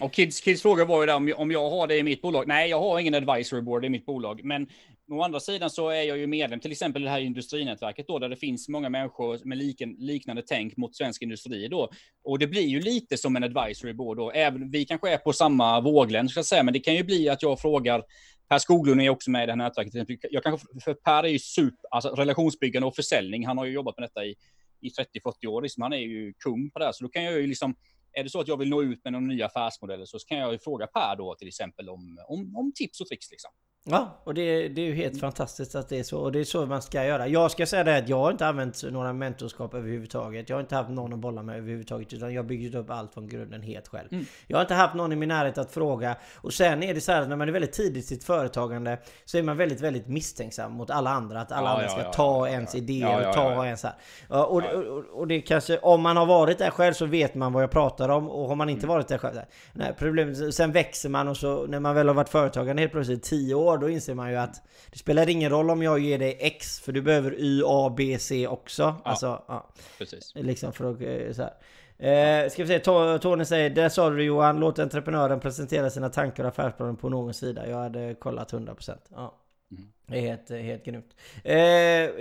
Och Kids, Kids fråga var ju där om, om jag har det i mitt bolag. Nej, jag har ingen advisory board i mitt bolag, men å andra sidan så är jag ju medlem till exempel i det här industrinätverket då, där det finns många människor med liken, liknande tänk mot svensk industri då. Och det blir ju lite som en advisory board då. Även, vi kanske är på samma våglängd, ska jag säga, men det kan ju bli att jag frågar Per Skoglund är också med i det här nätverket. Jag kanske, för Per är ju super, alltså relationsbyggande och försäljning. Han har ju jobbat med detta i, i 30-40 år. Liksom. Han är ju kung på det här, så då kan jag ju liksom är det så att jag vill nå ut med någon ny affärsmodell så kan jag ju fråga Per då till exempel om, om, om tips och tricks liksom. Ja, och det, det är ju helt mm. fantastiskt att det är så. Och det är så man ska göra. Jag ska säga det att jag har inte använt några mentorskap överhuvudtaget. Jag har inte haft någon att bolla med överhuvudtaget. Utan jag har byggt upp allt från grunden helt själv. Mm. Jag har inte haft någon i min närhet att fråga. Och sen är det så här att när man är väldigt tidigt i sitt företagande så är man väldigt, väldigt misstänksam mot alla andra. Att alla ja, andra ska ja, ta ja, ens idéer och ta ens här. Och, och, och, och, det kanske, om man har varit där själv så vet man vad jag pratar om. Och har man inte mm. varit där själv. Nej, problemet, sen växer man och så när man väl har varit företagande helt plötsligt 10 år då inser man ju att det spelar ingen roll om jag ger dig X för du behöver Y, A, B, C också. Ja, alltså, ja. Precis. Liksom för att, eh, så här. Eh, ska vi se, Tony säger Där sa du Johan, låt entreprenören presentera sina tankar och affärsplaner på någon sida. Jag hade kollat 100%. Ja. Mm. Det är helt, helt grymt. Eh,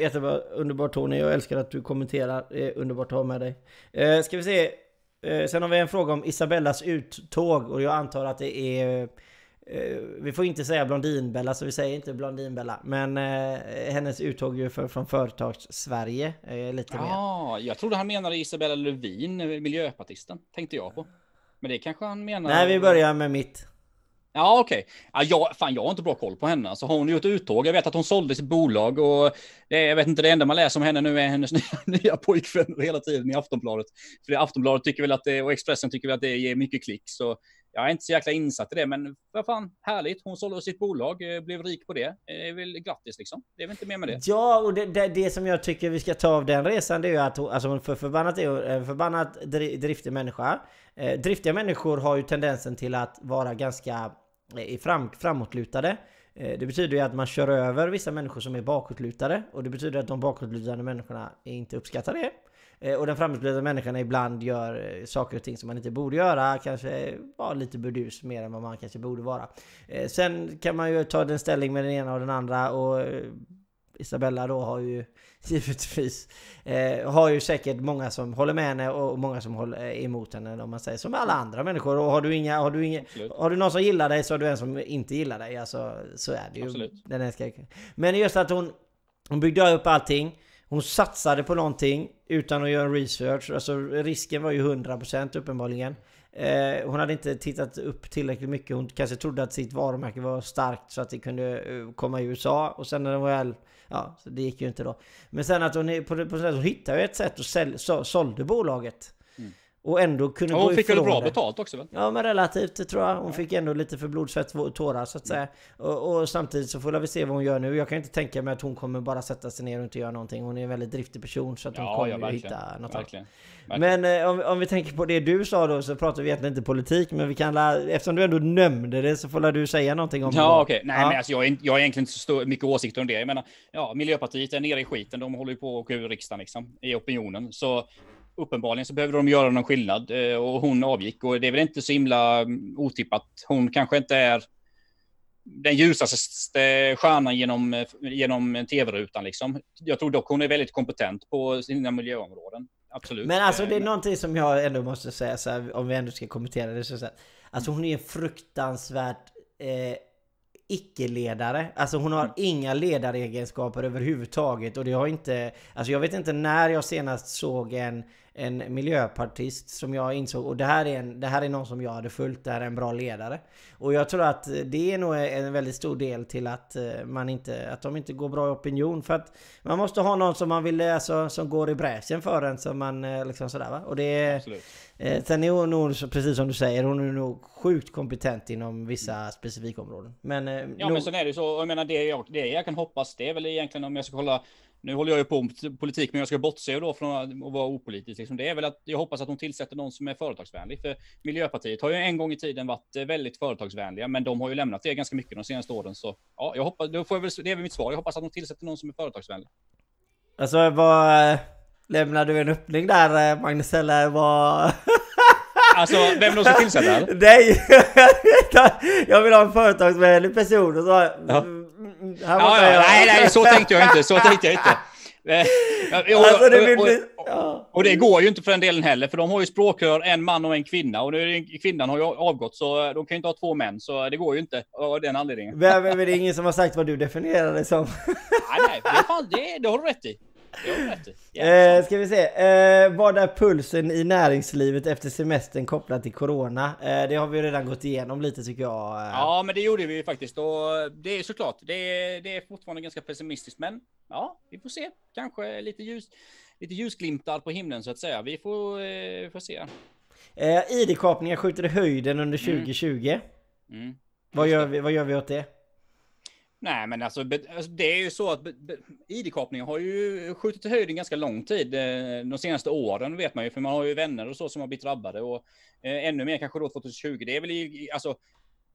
jättebra, underbart Tony. Jag älskar att du kommenterar. Eh, underbart att ha med dig. Eh, ska vi se. Eh, sen har vi en fråga om Isabellas uttåg och jag antar att det är Eh, vi får inte säga Blondinbella så vi säger inte Blondinbella. Men eh, hennes uttåg ju för, från Företags-Sverige eh, lite ja, mer. Ja, jag trodde han menade Isabella Lövin, miljöpartisten. Tänkte jag på. Men det kanske han menar. Nej, vi börjar med mitt. Ja, okej. Okay. Ja, jag, fan, jag har inte bra koll på henne. Alltså, hon har gjort uttåg. Jag vet att hon sålde sitt bolag och det, jag vet inte, det enda man läser om henne nu är hennes nya, nya pojkvän hela tiden i Aftonbladet. För Aftonbladet tycker väl att det, och Expressen tycker väl att det ger mycket klick. Så jag är inte så jäkla insatt i det, men vad fan, härligt. Hon sålde sitt bolag, eh, blev rik på det. Eh, det är väl grattis liksom. Det är väl inte mer med det. Ja, och det, det, det som jag tycker vi ska ta av den resan, det är ju att hon, alltså hon för förbannat är en förbannat driftig människa. Eh, driftiga människor har ju tendensen till att vara ganska eh, fram, framåtlutade. Eh, det betyder ju att man kör över vissa människor som är bakåtlutade. Och det betyder att de bakåtlutade människorna inte uppskattar det. Eh, och den framåtlutade människan ibland gör eh, saker och ting som man inte borde göra. Kanske var lite burdus mer än vad man kanske borde vara. Eh, sen kan man ju ta den ställning med den ena och den andra och Isabella då har ju givetvis eh, har ju säkert många som håller med henne och många som håller emot henne om man säger som alla andra människor. Och har du inga, har du inga, har du någon som gillar dig så har du en som inte gillar dig. Alltså så är det ju. Absolut. Den Men just att hon, hon byggde upp allting. Hon satsade på någonting utan att göra research. Alltså risken var ju 100% uppenbarligen. Eh, hon hade inte tittat upp tillräckligt mycket. Hon kanske trodde att sitt varumärke var starkt så att det kunde eh, komma i USA. Och sen när hon väl... Ja, så det gick ju inte då. Men sen att hon, på, på, hon hittade ju ett sätt och sälj, så, sålde bolaget. Mm. Och ändå kunde gå hon fick väl bra det. betalt också väl? Ja men relativt tror jag. Hon fick ändå lite för blod, svett och tårar så att säga. Och, och samtidigt så får vi se vad hon gör nu. Jag kan inte tänka mig att hon kommer bara sätta sig ner och inte göra någonting. Hon är en väldigt driftig person så att hon Ja, kommer ja, verkligen. hitta något. Verkligen. verkligen. Men eh, om, om vi tänker på det du sa då så pratar vi egentligen inte politik men vi kan la, eftersom du ändå nämnde det så får du säga någonting om Ja det. okej, nej Ja. men alltså jag, är, jag har egentligen inte så mycket åsikter om det. Jag menar, ja, Miljöpartiet är nere i skiten, de håller ju på att åka ur riksdagen liksom, i opinionen. Så uppenbarligen så behöver de göra någon skillnad eh, och hon avgick och det är väl inte så himla mm, otippat. Hon kanske inte är den ljusaste stjärnan genom, eh, genom tv-rutan liksom. Jag tror dock hon är väldigt kompetent på sina miljöområden. Absolut. Men alltså det är Eh, någonting som jag ändå måste säga så här, om vi ändå ska kommentera det så att Alltså hon är en fruktansvärt eh, icke-ledare. Alltså hon har inga ledaregenskaper överhuvudtaget och det har inte... Alltså jag vet inte när jag senast såg en, en miljöpartist som jag insåg och det här, är en, det här är någon som jag hade följt, det här är en bra ledare. Och jag tror att det är nog en väldigt stor del till att eh, man inte, att de inte går bra i opinion för att man måste ha någon som man vill, alltså, som går i bräschen för en som man eh, liksom sådär va. Och det är... Absolut. Eh, sen är hon nog, precis som du säger, hon är nog sjukt kompetent inom vissa specifika områden. Men... Eh, Ja, nog- men sen är det så, jag menar det jag, det jag kan hoppas, det är väl egentligen om jag ska kolla, nu håller jag ju på med politik, men jag ska bortse då från att vara opolitisk, liksom. det är väl att jag hoppas att hon tillsätter någon som är företagsvänlig, för Miljöpartiet har ju en gång i tiden varit eh, väldigt företagsvänliga, men de har ju lämnat det ganska mycket de senaste åren, så ja, jag hoppas, då får jag väl, det är väl mitt svar, jag hoppas att de tillsätter någon som är företagsvänlig. Alltså vad... eh, Lämnar du en öppning där eh, Magnus eller vad... Alltså, vem de ska tillsätta? Nej! jag vill ha en företagsvänlig person och så... Ja. Här Ja, ja, jag. nej, nej, så tänkte jag inte, så tänkte jag inte. Eh, och- Alltså och- och- Ja. Och det går ju inte för den delen heller, för de har ju språkrör, en man och en kvinna. Och nu kvinnan har ju avgått, så de kan ju inte ha två män. Så det går ju inte av den anledningen. Vem, är det ingen som har sagt vad du definierar det som? Nej, nej, det, fan, det, det har du rätt i. Eh, ska vi se. Eh, vad är pulsen i näringslivet efter semestern kopplat till Corona? Eh, det har vi redan gått igenom lite tycker jag. Eh, Ja, men det gjorde vi ju faktiskt. Och det är såklart, det är, det är fortfarande ganska pessimistiskt. Men ja, vi får se. Kanske lite ljus, lite ljusglimtar på himlen så att säga. Vi får, eh, får se. Eh, ID-kapningar skjuter i höjden under 2020. Mm. Vad, gör vi, vad gör vi åt det? Nej, men alltså, alltså, det är ju så att ID-kapningen har ju skjutit i höjden ganska lång tid. Eh, de senaste åren vet man ju, för man har ju vänner och så som har blivit drabbade och eh, ännu mer kanske då 2020. Det är väl i, alltså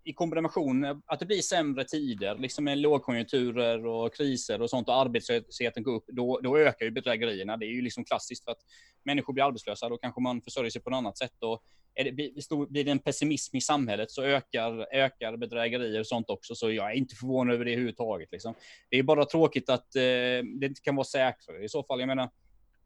i kombination att det blir sämre tider, liksom med lågkonjunkturer och kriser och sånt och arbetslösheten går upp, då, då ökar ju bedrägerierna. Det är ju liksom klassiskt för att människor blir arbetslösa, då kanske man försörjer sig på något annat sätt. Och det, blir, det en pessimism i samhället så ökar, ökar bedrägerier och sånt också. Så jag är inte förvånad över det överhuvudtaget. Liksom. Det är bara tråkigt att eh, det inte kan vara säkrare i så fall. Jag menar,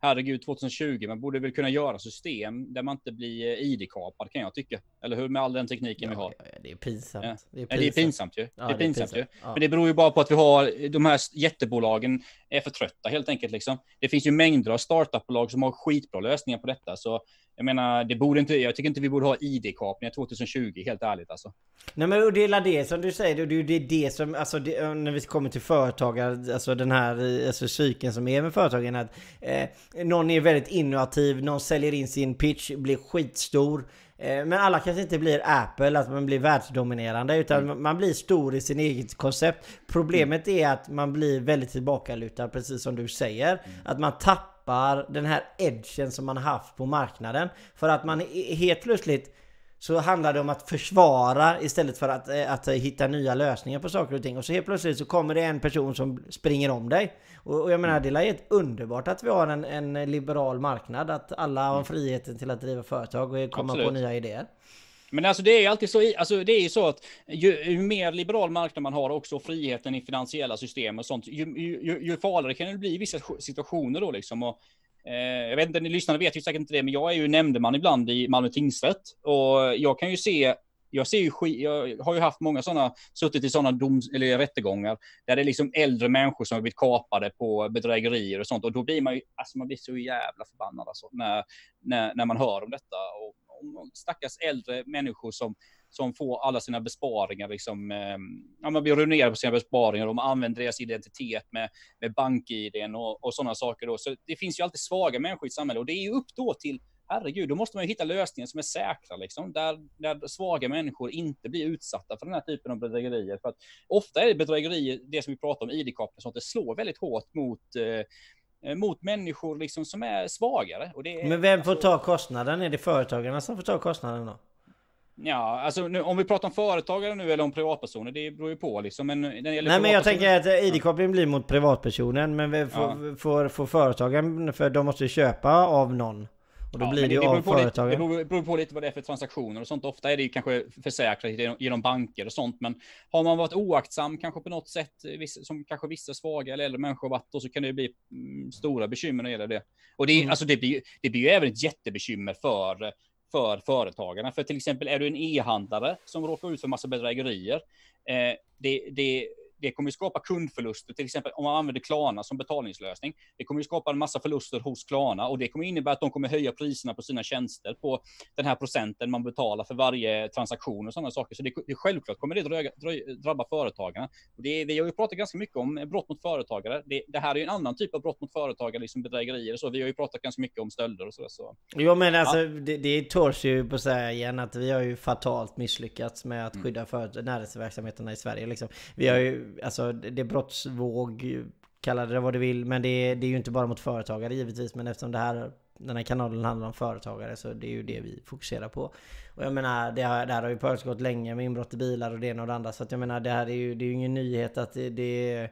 herregud, 2020, man borde väl kunna göra system där man inte blir eh, ID-kapad kan jag tycka. Eller hur? Med all den tekniken vi har. Ja, ja, det är pinsamt. Ja. Det är Ja, det är pinsamt ju. Ja, det är pinsamt ju. Ja. Men det beror ju bara på att vi har de här jättebolagen är för trötta helt enkelt. Liksom. Det finns ju mängder av startupbolag som har skitbra lösningar på detta. Så jag menar, det borde inte, jag tycker inte vi borde ha ID-kapningar 2020, helt ärligt alltså. Nej men och det är det som du säger, det är det, som, alltså det, när vi kommer till företagare, alltså den här alltså cykeln som är med företagen att eh, någon är väldigt innovativ, någon säljer in sin pitch, blir skitstor. Eh, men alla kanske inte blir Apple, att man blir världsdominerande, utan man blir stor i sin eget koncept. Problemet är att man blir väldigt tillbakalutad, precis som du säger. Att man tappar den här edgen som man haft på marknaden. För att man helt plötsligt så handlar det om att försvara istället för att, eh, att hitta nya lösningar på saker och ting. Och så helt plötsligt så kommer det en person som springer om dig. Och, och jag menar det är helt underbart att vi har en, en liberal marknad. Att alla har friheten till att driva företag och komma på Absolut. nya idéer. Men alltså det är ju alltid så, alltså det är ju så att ju, ju mer liberal marknad man har också friheten i finansiella system och sånt, ju, ju, ju- farligare kan det bli i vissa situationer då liksom. Och, eh, jag vet inte, ni lyssnare vet ju säkert inte det, men jag är ju nämndeman ibland i Malmö tingsrätt och jag kan ju se jag ser ju jag har ju haft många sådana, suttit i sådana doms, eller rättegångar, där det är liksom äldre människor som har blivit kapade på bedrägerier och sånt. Och då blir man ju, alltså man blir så jävla förbannad alltså, när, när, när man hör om detta. Och, om stackars äldre människor som, som får alla sina besparingar, liksom, ehm, ja, man blir ruinerad på sina besparingar, de använder deras identitet med, med bank-id och, och sådana saker. Då. Så det finns ju alltid svaga människor i samhället och det är ju upp då till herregud, då måste man ju hitta lösningar som är säkra, liksom, där, där svaga människor inte blir utsatta för den här typen av bedrägerier. För att ofta är det bedrägerier, det som vi pratar om, id-kapning och sånt, det slår väldigt hårt mot eh, mot människor liksom som är svagare. Är, Men vem får alltså, ta kostnaden? Är det företagarna som får ta kostnaden då? Ja, alltså nu, om vi pratar om företagare nu eller om privatpersoner, det beror ju på liksom. Men när det Nej men jag tänker att id-koppling blir mot privatpersonen, men får, ja. får, får företagen, för de måste ju köpa av någon. Och då ja, blir det, ju av företagen. Det beror, på lite vad det är för transaktioner och sånt. Ofta är det ju kanske försäkrat genom, genom banker och sånt. Men har man varit oaktsam kanske på något sätt, som kanske vissa svaga eller äldre människor varit, då så kan det bli mm, stora bekymmer när det gäller det. Och det, mm. alltså det, blir, det blir ju även ett jättebekymmer för för företagarna. För till exempel är du en e-handlare som råkar ut för massa bedrägerier. Eh, det, det, det kommer skapa kundförluster, till exempel om man använder Klarna som betalningslösning. Det kommer skapa en massa förluster hos Klarna och det kommer innebära att de kommer höja priserna på sina tjänster på den här procenten man betalar för varje transaktion och sådana saker. Så det, det självklart kommer det dröja, drabba företagarna. Och det, vi har ju pratat ganska mycket om brott mot företagare. Det, det här är ju en annan typ av brott mot företagare, liksom bedrägerier och så. Vi har ju pratat ganska mycket om stölder och så. så. Jo men alltså ja. det, det törs ju på att säga igen att vi har ju fatalt misslyckats med att mm. skydda för näringsverksamheterna i Sverige liksom. Vi har ju alltså det är brottsvåg, kalla det vad du vill. Men det är, det är ju inte bara mot företagare givetvis. Men eftersom det här, den här kanalen handlar om företagare så det är ju det vi fokuserar på. Och jag menar, det, här, det här har ju pågått länge med inbrott i bilar och det ena och det andra. Så att jag menar, det här är ju, det är ju ingen nyhet att det, det är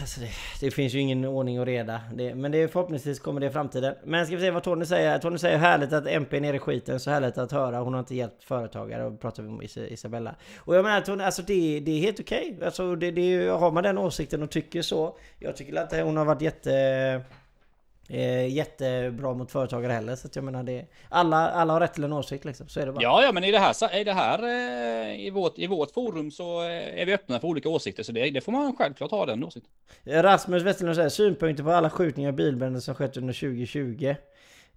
Alltså det, det, finns ju ingen ordning och reda. Det, men det, förhoppningsvis kommer det i framtiden. Men ska vi se vad Tony säger. Tony säger härligt att MP är nere i skiten. Så härligt att höra. Hon har inte hjälpt företagare. Och pratar vi om Isabella. Och jag menar Tony, alltså det, det är helt okej. Okay. Alltså det, det, har man den åsikten och tycker så. Jag tycker att hon har varit jätte eh, jättebra mot företagare heller. Så att jag menar det. Alla, alla har rätt till en åsikt liksom. Så är det bara. Ja, ja, men i det här, i det här eh, i, vårt, i vårt forum så eh, är vi öppna för olika åsikter. Så det, det får man självklart ha den åsikten. Rasmus Westerlund säger synpunkter på alla skjutningar och bilbränder som skett under 2020.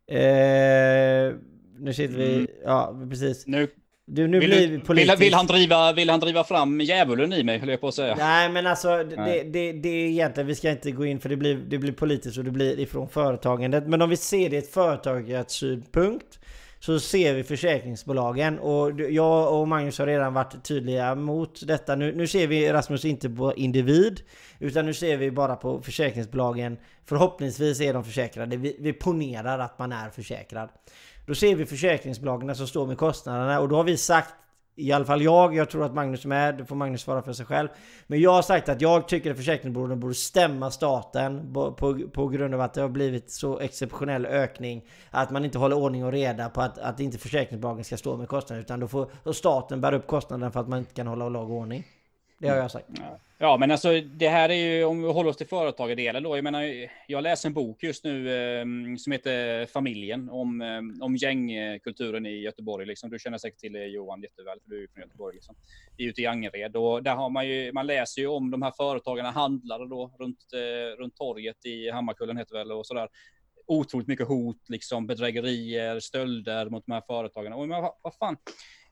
Eh, nu sitter vi, mm. ja precis. Nu du, nu vill, blir politisk... vill, vill, han driva, vill han driva fram djävulen i mig, höll jag på att säga. Nej, men alltså det, det, det är egentligen, vi ska inte gå in för det blir, det blir politiskt och det blir ifrån företagandet. Men om vi ser det i ett företagarsynpunkt så ser vi försäkringsbolagen och jag och Magnus har redan varit tydliga mot detta. Nu, nu ser vi Rasmus inte på individ utan nu ser vi bara på försäkringsbolagen. Förhoppningsvis är de försäkrade. Vi, vi ponerar att man är försäkrad. Då ser vi försäkringsbolagen som står med kostnaderna och då har vi sagt i alla fall jag, jag tror att Magnus är med, det får Magnus svara för sig själv. Men jag har sagt att jag tycker att försäkringsbolagen borde stämma staten på, på, på, grund av att det har blivit så exceptionell ökning. Att man inte håller ordning och reda på att, att inte försäkringsbolagen ska stå med kostnaderna. utan då får staten bära upp kostnaderna för att man inte kan hålla lag och ordning. Det har jag sagt. Ja, men alltså det här är ju om vi håller oss till företagardelen då. Jag menar, jag läser en bok just nu eh, som heter Familjen om, eh, om gängkulturen i Göteborg. Liksom. Du känner säkert till det Johan jätteväl, för du är från Göteborg. Liksom. Det är ute i Angered och där har man ju, man läser ju om de här företagarna, handlare då runt, eh, runt torget i Hammarkullen heter det väl och sådär otroligt mycket hot, liksom bedrägerier, stölder mot de här företagarna. Och men, vad, vad fan,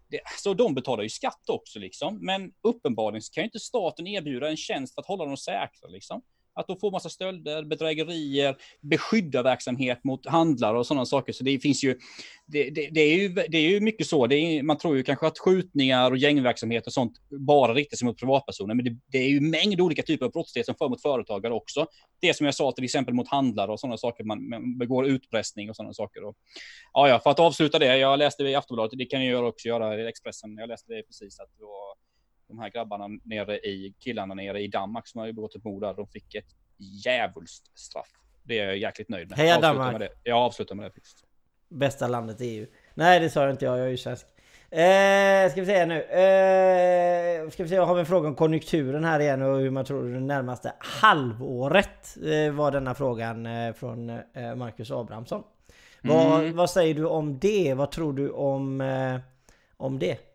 det, så de betalar ju skatt också liksom. Men uppenbarligen kan ju inte staten erbjuda en tjänst för att hålla dem säkra liksom. Att de får massa stölder, bedrägerier, beskydda verksamhet mot handlare och sådana saker. Så det finns ju, det, det, det är, ju, det är ju mycket så. Är, man tror ju kanske att skjutningar och gängverksamhet och sånt bara riktar sig mot privatpersoner. Men det, det är ju mängd olika typer av brottslighet som för mot företagare också. Det som jag sa till exempel mot handlare och sådana saker. Man, man begår utpressning och sådana saker. Och, ja, ja, för att avsluta det. Jag läste det i Aftonbladet. Det kan jag också göra i Expressen. Jag läste det precis. att det var, de här grabbarna nere i, killarna nere i Danmark som har begått ett mord där, de fick ett djävulskt straff. Det är jag jäkligt nöjd med. Heja Danmark! Med det. Jag avslutar med det. Faktiskt. Bästa landet i EU. Nej det sa inte jag, jag är ju svensk. Eh, ska vi se nu. Eh, ska vi se, jag har en fråga om konjunkturen här igen och hur man tror det närmaste halvåret eh, var denna frågan eh, från eh, Marcus Abrahamsson. Mm. Vad, vad, säger du om det? Vad tror du om, eh, om det?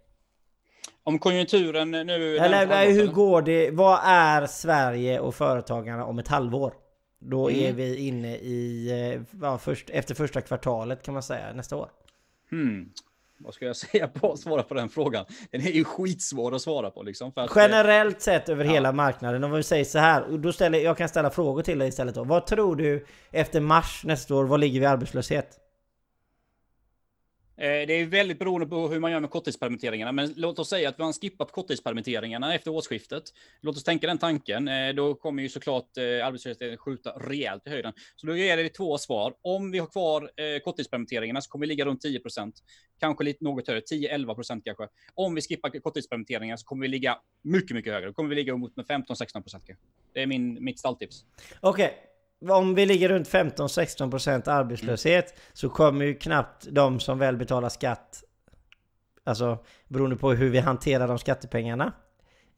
Om konjunkturen nu... Eller hur går det? Vad är Sverige och företagarna om ett halvår? Då mm. är vi inne i, eh, ja, först, efter första kvartalet kan man säga, nästa år. Hmm. Vad ska jag säga på svara på den frågan? Den är ju skitsvår att svara på liksom. Att, Generellt sett över ja. hela marknaden, om vi säger så här, då ställer, jag kan ställa frågor till dig istället då. Vad tror du efter mars nästa år, vad ligger vi i arbetslöshet? Eh, det är väldigt beroende på hur man gör med korttidspermitteringarna, men låt oss säga att vi har skippat korttidspermitteringarna efter årsskiftet. Låt oss tänka den tanken. Eh, då kommer ju såklart eh, arbetslösheten skjuta rejält i höjden. Så då ger det två svar. Om vi har kvar korttidspermitteringarna så kommer vi ligga runt 10 procent, kanske lite något högre, 10-11 procent kanske. Om vi skippar korttidspermitteringarna så kommer vi ligga mycket, mycket högre. Då kommer vi ligga mot med 15-16 procent. Det är min, mitt stalltips. Okej, okay om vi ligger runt 15-16% arbetslöshet mm. så kommer ju knappt de som väl betalar skatt, alltså beroende på hur vi hanterar de skattepengarna.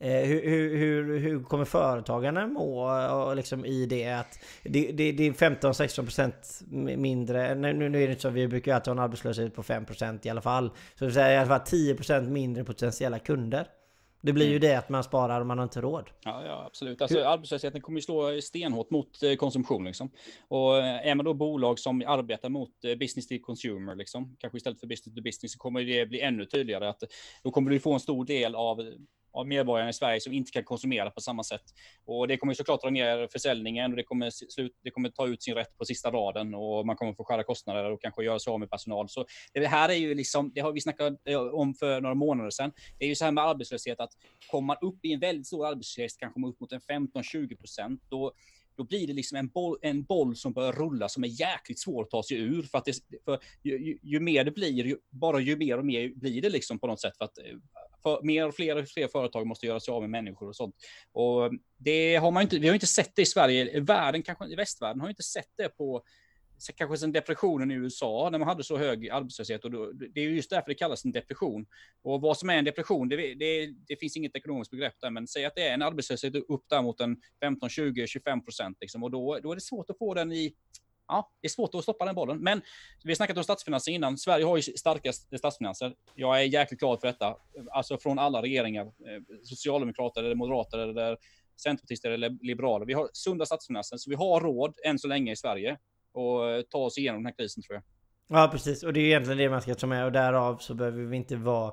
Eh, hur, hur, hur, kommer företagarna må och liksom i det att det, det, det är 15-16% mindre, nu, nu är det inte så, vi brukar alltid ha en arbetslöshet på 5% i alla fall. Så det är i alla fall 10% mindre potentiella kunder. Det blir ju mm. det att man sparar och man har inte råd. Ja, ja absolut. Alltså, arbetslösheten kommer ju slå stenhårt mot eh, konsumtion. Liksom. Och eh, är man då bolag som arbetar mot eh, business to consumer, liksom, kanske istället för business to business, så kommer det bli ännu tydligare att då kommer du få en stor del av av medborgarna i Sverige som inte kan konsumera på samma sätt. Och det kommer såklart dra ner försäljningen och det kommer, slut, det kommer ta ut sin rätt på sista raden och man kommer få skära kostnader och kanske göra sig av med personal. Så det här är ju liksom, det har vi snackat eh, om för några månader sedan. Det är ju så här med arbetslöshet att kommer man upp i en väldigt stor arbetslöshet, kanske upp mot en 15-20 procent, då då blir det liksom en boll, en boll som börjar rulla som är jäkligt svår att ta sig ur. För att det, för ju, ju, ju, mer det blir, ju, bara ju mer och mer blir det liksom på något sätt. För att eh, för, mer och fler och fler företag måste göra sig av med människor och sånt. Och det har man inte, vi har inte sett det i Sverige, världen kanske, i västvärlden har inte sett det på kanske sen depressionen i USA när man hade så hög arbetslöshet. Och då, det är just därför det kallas en depression. Och vad som är en depression, det, det, det finns inget ekonomiskt begrepp där, men säg att det är en arbetslöshet upp där mot en 15, 20, 25 procent. Liksom, och då, då är det svårt att få den i ja, det är svårt att stoppa den bollen. Men vi har snackat om statsfinanser innan. Sverige har ju starka statsfinanser. Jag är jäkligt glad för detta. Alltså från alla regeringar, eh, socialdemokrater eller moderater eller centerpartister eller liberaler. Vi har sunda statsfinanser, så vi har råd än så länge i Sverige och eh, ta oss igenom den här krisen tror jag. Ja precis, och det är egentligen det man ska ta med och därav så behöver vi inte vara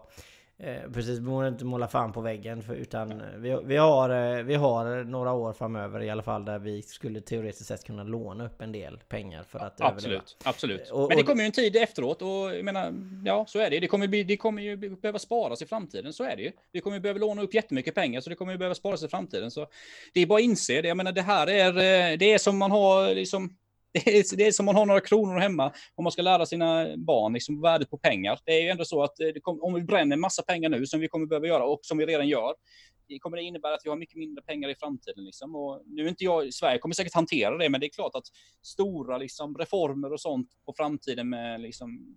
Eh, precis, vi borde inte måla fan på väggen för, utan vi, vi, har, eh, vi har några år framöver i alla fall där vi skulle teoretiskt sett kunna låna upp en del pengar för att Absolut, överleva. absolut. Och, Men det kommer ju en tid efteråt och jag menar, ja så är det. Det kommer, bli, det kommer ju behöva sparas i framtiden, så är det ju. Vi kommer ju behöva låna upp jättemycket pengar så det kommer ju behöva sparas i framtiden. Så det är bara att inse det. Jag menar det här är, eh, det är som man har liksom det är, det är som man har några kronor hemma om man ska lära sina barn liksom, värdet på pengar. Det är ju ändå så att eh, kom, om vi bränner massa pengar nu som vi kommer behöva göra och som vi redan gör, det kommer det innebära att vi har mycket mindre pengar i framtiden. Liksom. Och nu är inte jag, Sverige kommer säkert hantera det, men det är klart att stora liksom, reformer och sånt på framtiden med liksom,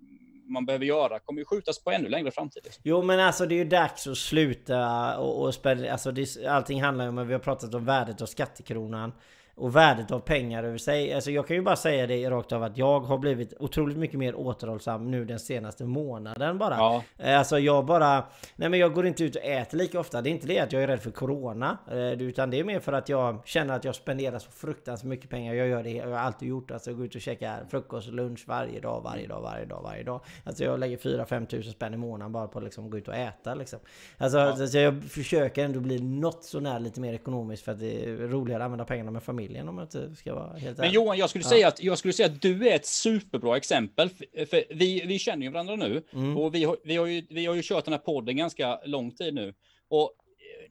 man behöver göra kommer ju skjutas på ännu längre framtid. Jo men alltså det är ju dags att sluta och, och spela, alltså det, allting handlar ju om, vi har pratat om värdet av skattekronan och värdet av pengar över sig. Alltså jag kan ju bara säga det rakt av att jag har blivit otroligt mycket mer återhållsam nu den senaste månaden bara. Ja. Eh, alltså jag bara... Nej men jag går inte ut och äter lika ofta. Det är inte det att jag är rädd för Corona. Eh, utan det är mer för att jag känner att jag spenderar så fruktansvärt mycket pengar. Jag gör det, jag har alltid gjort. Alltså jag går ut och käkar frukost och lunch varje dag, varje dag, varje dag, varje dag. Alltså jag lägger 4-5 tusen spänn i månaden bara på att liksom gå ut och äta liksom. Alltså, ja. alltså jag försöker ändå bli något sånär lite mer ekonomiskt för att det är roligare att använda pengarna med familj familjen om jag inte ska vara helt Men Johan, jag skulle, ja. säga att, jag skulle säga att du är ett superbra exempel. För, för vi, vi känner ju varandra nu mm. och vi har, vi, har ju, vi har ju kört den här podden ganska lång tid nu. Och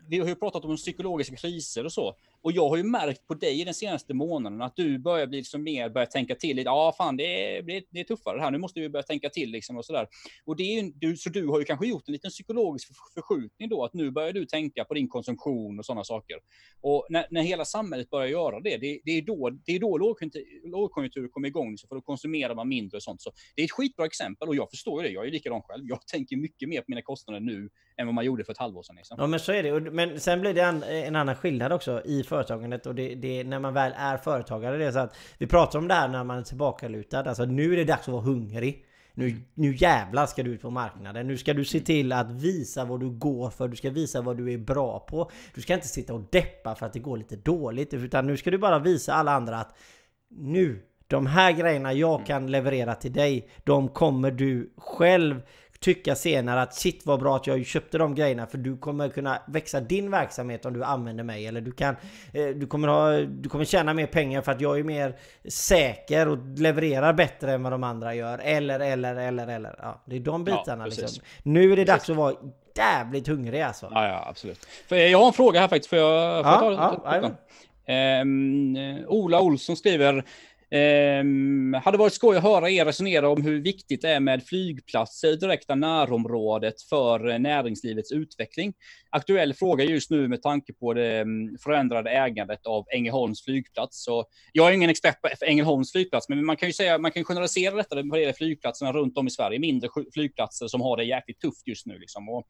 vi har ju pratat om psykologiska kriser och så. Och jag har ju märkt på dig den senaste månaden att du börjar bli liksom mer, börjar tänka till. Ja, fan, det är, det är tuffare här. Nu måste vi börja tänka till liksom och sådär. Och det är ju, du, så du har ju kanske gjort en liten psykologisk förskjutning då, att nu börjar du tänka på din konsumtion och sådana saker. Och när, när hela samhället börjar göra det, det, det är då, det är då lågkonjunktur, lågkonjunktur kommer igång, liksom för då konsumerar man mindre och sånt. Så det är ett skitbra exempel och jag förstår ju det. Jag är likadan själv. Jag tänker mycket mer på mina kostnader nu än vad man gjorde för ett halvår sedan. Liksom. Ja, men så är det. Men sen blir det en, en annan skillnad också i företagandet och det, det, när man väl är företagare. Det är så att vi pratar om det här när man är tillbakalutad. Alltså nu är det dags att vara hungrig. Nu, nu jävlar ska du ut på marknaden. Nu ska du se till att visa vad du går för. Du ska visa vad du är bra på. Du ska inte sitta och deppa för att det går lite dåligt. Utan nu ska du bara visa alla andra att nu de här grejerna jag kan leverera till dig, de kommer du själv tycka senare att shit vad bra att jag köpte de grejerna för du kommer kunna växa din verksamhet om du använder mig eller du kan eh, du kommer ha du kommer tjäna mer pengar för att jag är mer säker och levererar bättre än vad de andra gör eller eller eller eller ja, det är de bitarna ja, liksom. Nu är det dags att vara jävligt hungrig alltså. Ja, ja absolut. För jag har en fråga här faktiskt. Får jag, får jag ta, ja, ta, ta, um, Ola Olsson skriver Eh, hade varit skoj att höra er resonera om hur viktigt det är med flygplatser i direkta närområdet för eh, näringslivets utveckling. Aktuell fråga just nu med tanke på det mm, förändrade ägandet av Ängelholms flygplats. Så jag är ingen expert på Ängelholms flygplats, men man kan ju säga, man kan generalisera detta när det gäller flygplatserna runt om i Sverige, mindre flygplatser som har det jäkligt tufft just nu. Liksom. Och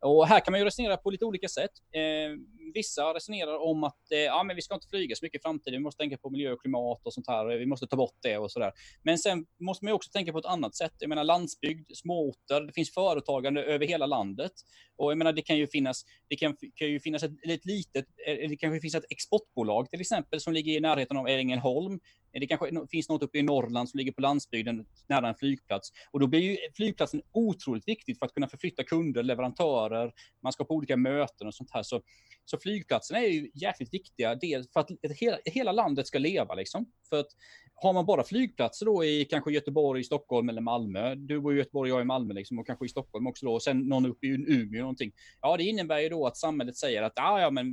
och här kan man ju resonera på lite olika sätt. Eh, vissa resonerar om att eh, ja, men vi ska inte flyga så mycket i framtiden. Vi måste tänka på miljö och klimat och sånt här. Vi måste ta bort det och så där. Men sen måste man ju också tänka på ett annat sätt. Jag menar landsbygd, småorter, det finns företagande över hela landet. Och jag menar, det kan ju finnas, det kan, kan ju finnas ett, ett litet, eh, det kanske finns ett exportbolag till exempel som ligger i närheten av Ängelholm eh, det kanske finns något uppe i Norrland som ligger på landsbygden nära en flygplats. Och då blir ju flygplatsen otroligt viktigt för att kunna förflytta kunder, leverantörer, man ska på olika möten och sånt här. Så, så flygplatserna är ju jäkligt viktiga dels för att hela, hela landet ska leva liksom. För att har man bara flygplatser då i kanske Göteborg, Stockholm eller Malmö, du bor i Göteborg, jag i Malmö liksom, och kanske i Stockholm också då, och sen någon uppe i Umeå någonting. Ja, det innebär ju då att samhället säger att ah, ja, men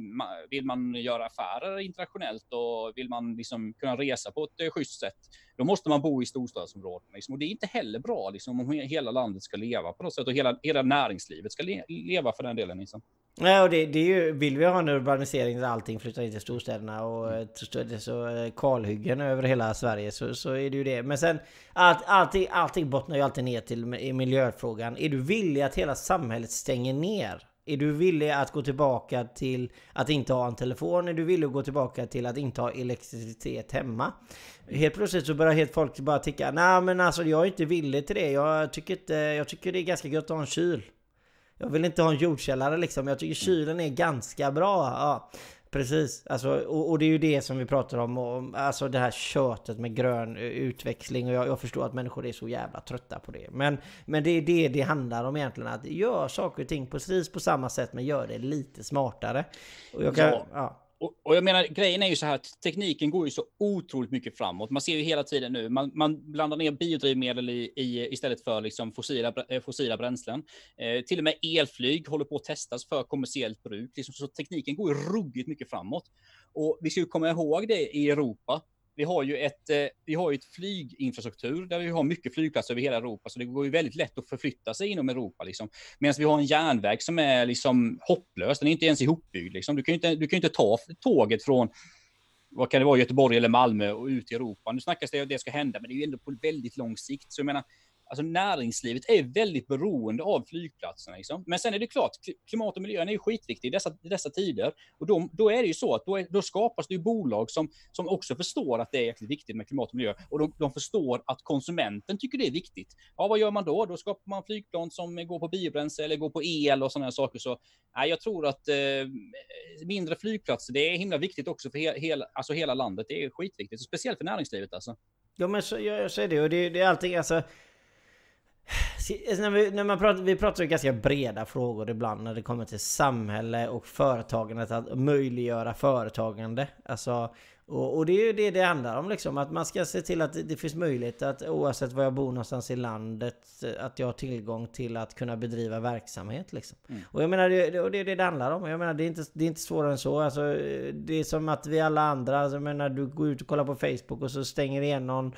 vill man göra affärer internationellt och vill man liksom kunna resa på ett eh, schysst sätt, då måste man bo i storstadsområden. Liksom. Och det är inte heller bra liksom, om hela landet ska leva på något sätt och hela, hela näringslivet ska le leva för den delen. Liksom. Nej, och det, det är ju, vill vi ha en urbanisering där allting flyttar in till storstäderna och mm. så, så eh, kalhyggen över hela Sverige så, så är det ju det. Men sen allt, allting, allting bottnar ju alltid ner till miljöfrågan. Är du villig att hela samhället stänger ner? Är du villig att gå tillbaka till att inte ha en telefon? Är du villig att gå tillbaka till att inte ha elektricitet hemma? Helt plötsligt så börjar helt folk bara ticka. Nej men alltså jag är inte villig till det. Jag tycker, inte, jag tycker det är ganska gött att ha en kyl. Jag vill inte ha en jordkällare liksom. Jag tycker kylen är ganska bra. Ja, precis. Alltså, och, och, det är ju det som vi pratar om. Och, alltså det här köttet med grön utväxling. Och jag, jag, förstår att människor är så jävla trötta på det. Men, men det är det det handlar om egentligen. Att göra saker och ting precis på samma sätt men gör det lite smartare. Och jag kan, ja. ja. Och, och, jag menar, grejen är ju så här att tekniken går ju så otroligt mycket framåt. Man ser ju hela tiden nu, man, man blandar ner biodrivmedel i, i, istället för liksom fossila, eh, fossila bränslen. Eh, till och med elflyg håller på att testas för kommersiellt bruk. Liksom, så tekniken går ju ruggigt mycket framåt. Och vi ska ju komma ihåg det i Europa vi har ju ett, eh, vi har ett flyginfrastruktur där vi har mycket flygplatser över hela Europa, så det går ju väldigt lätt att förflytta sig inom Europa. Liksom. Medan vi har en järnväg som är liksom hopplös, den är inte ens ihopbyggd. Liksom. Du kan ju inte, du kan inte ta tåget från vad kan det vara, Göteborg eller Malmö och ut i Europa. Nu snackas det om att det ska hända, men det är ju ändå på väldigt lång sikt. Så jag menar, alltså näringslivet är väldigt beroende av flygplatserna. Liksom. Men sen är det klart, klimat och miljön är ju skitviktigt i dessa, i dessa tider. Och då, då är det ju så att då, är, då skapas det ju bolag som, som också förstår att det är jäkligt viktigt med klimat och miljö. Och de, de förstår att konsumenten tycker det är viktigt. Ja, vad gör man då? Då skapar man flygplan som går på biobränsle eller går på el och sådana saker. Så nej, jag tror att eh, mindre flygplatser, det är himla viktigt också för he, hela, alltså hela landet. Det är skitviktigt, speciellt för näringslivet alltså. Ja men så, jag, jag säger det och det, det är allting Alltså, när vi, när man pratar, vi pratar ju ganska breda frågor ibland när det kommer till samhälle och företagandet, att möjliggöra företagande. Alltså, och, och, det är ju det det handlar om liksom, att man ska se till att det, det finns möjlighet att oavsett var jag bor någonstans i landet, att jag har tillgång till att kunna bedriva verksamhet liksom. Mm. Och jag menar, det, och det är det det handlar om. Jag menar, det är inte, det är inte svårare än så. Alltså, det är som att vi alla andra, alltså, jag menar, du går ut och kollar på Facebook och så stänger igen någon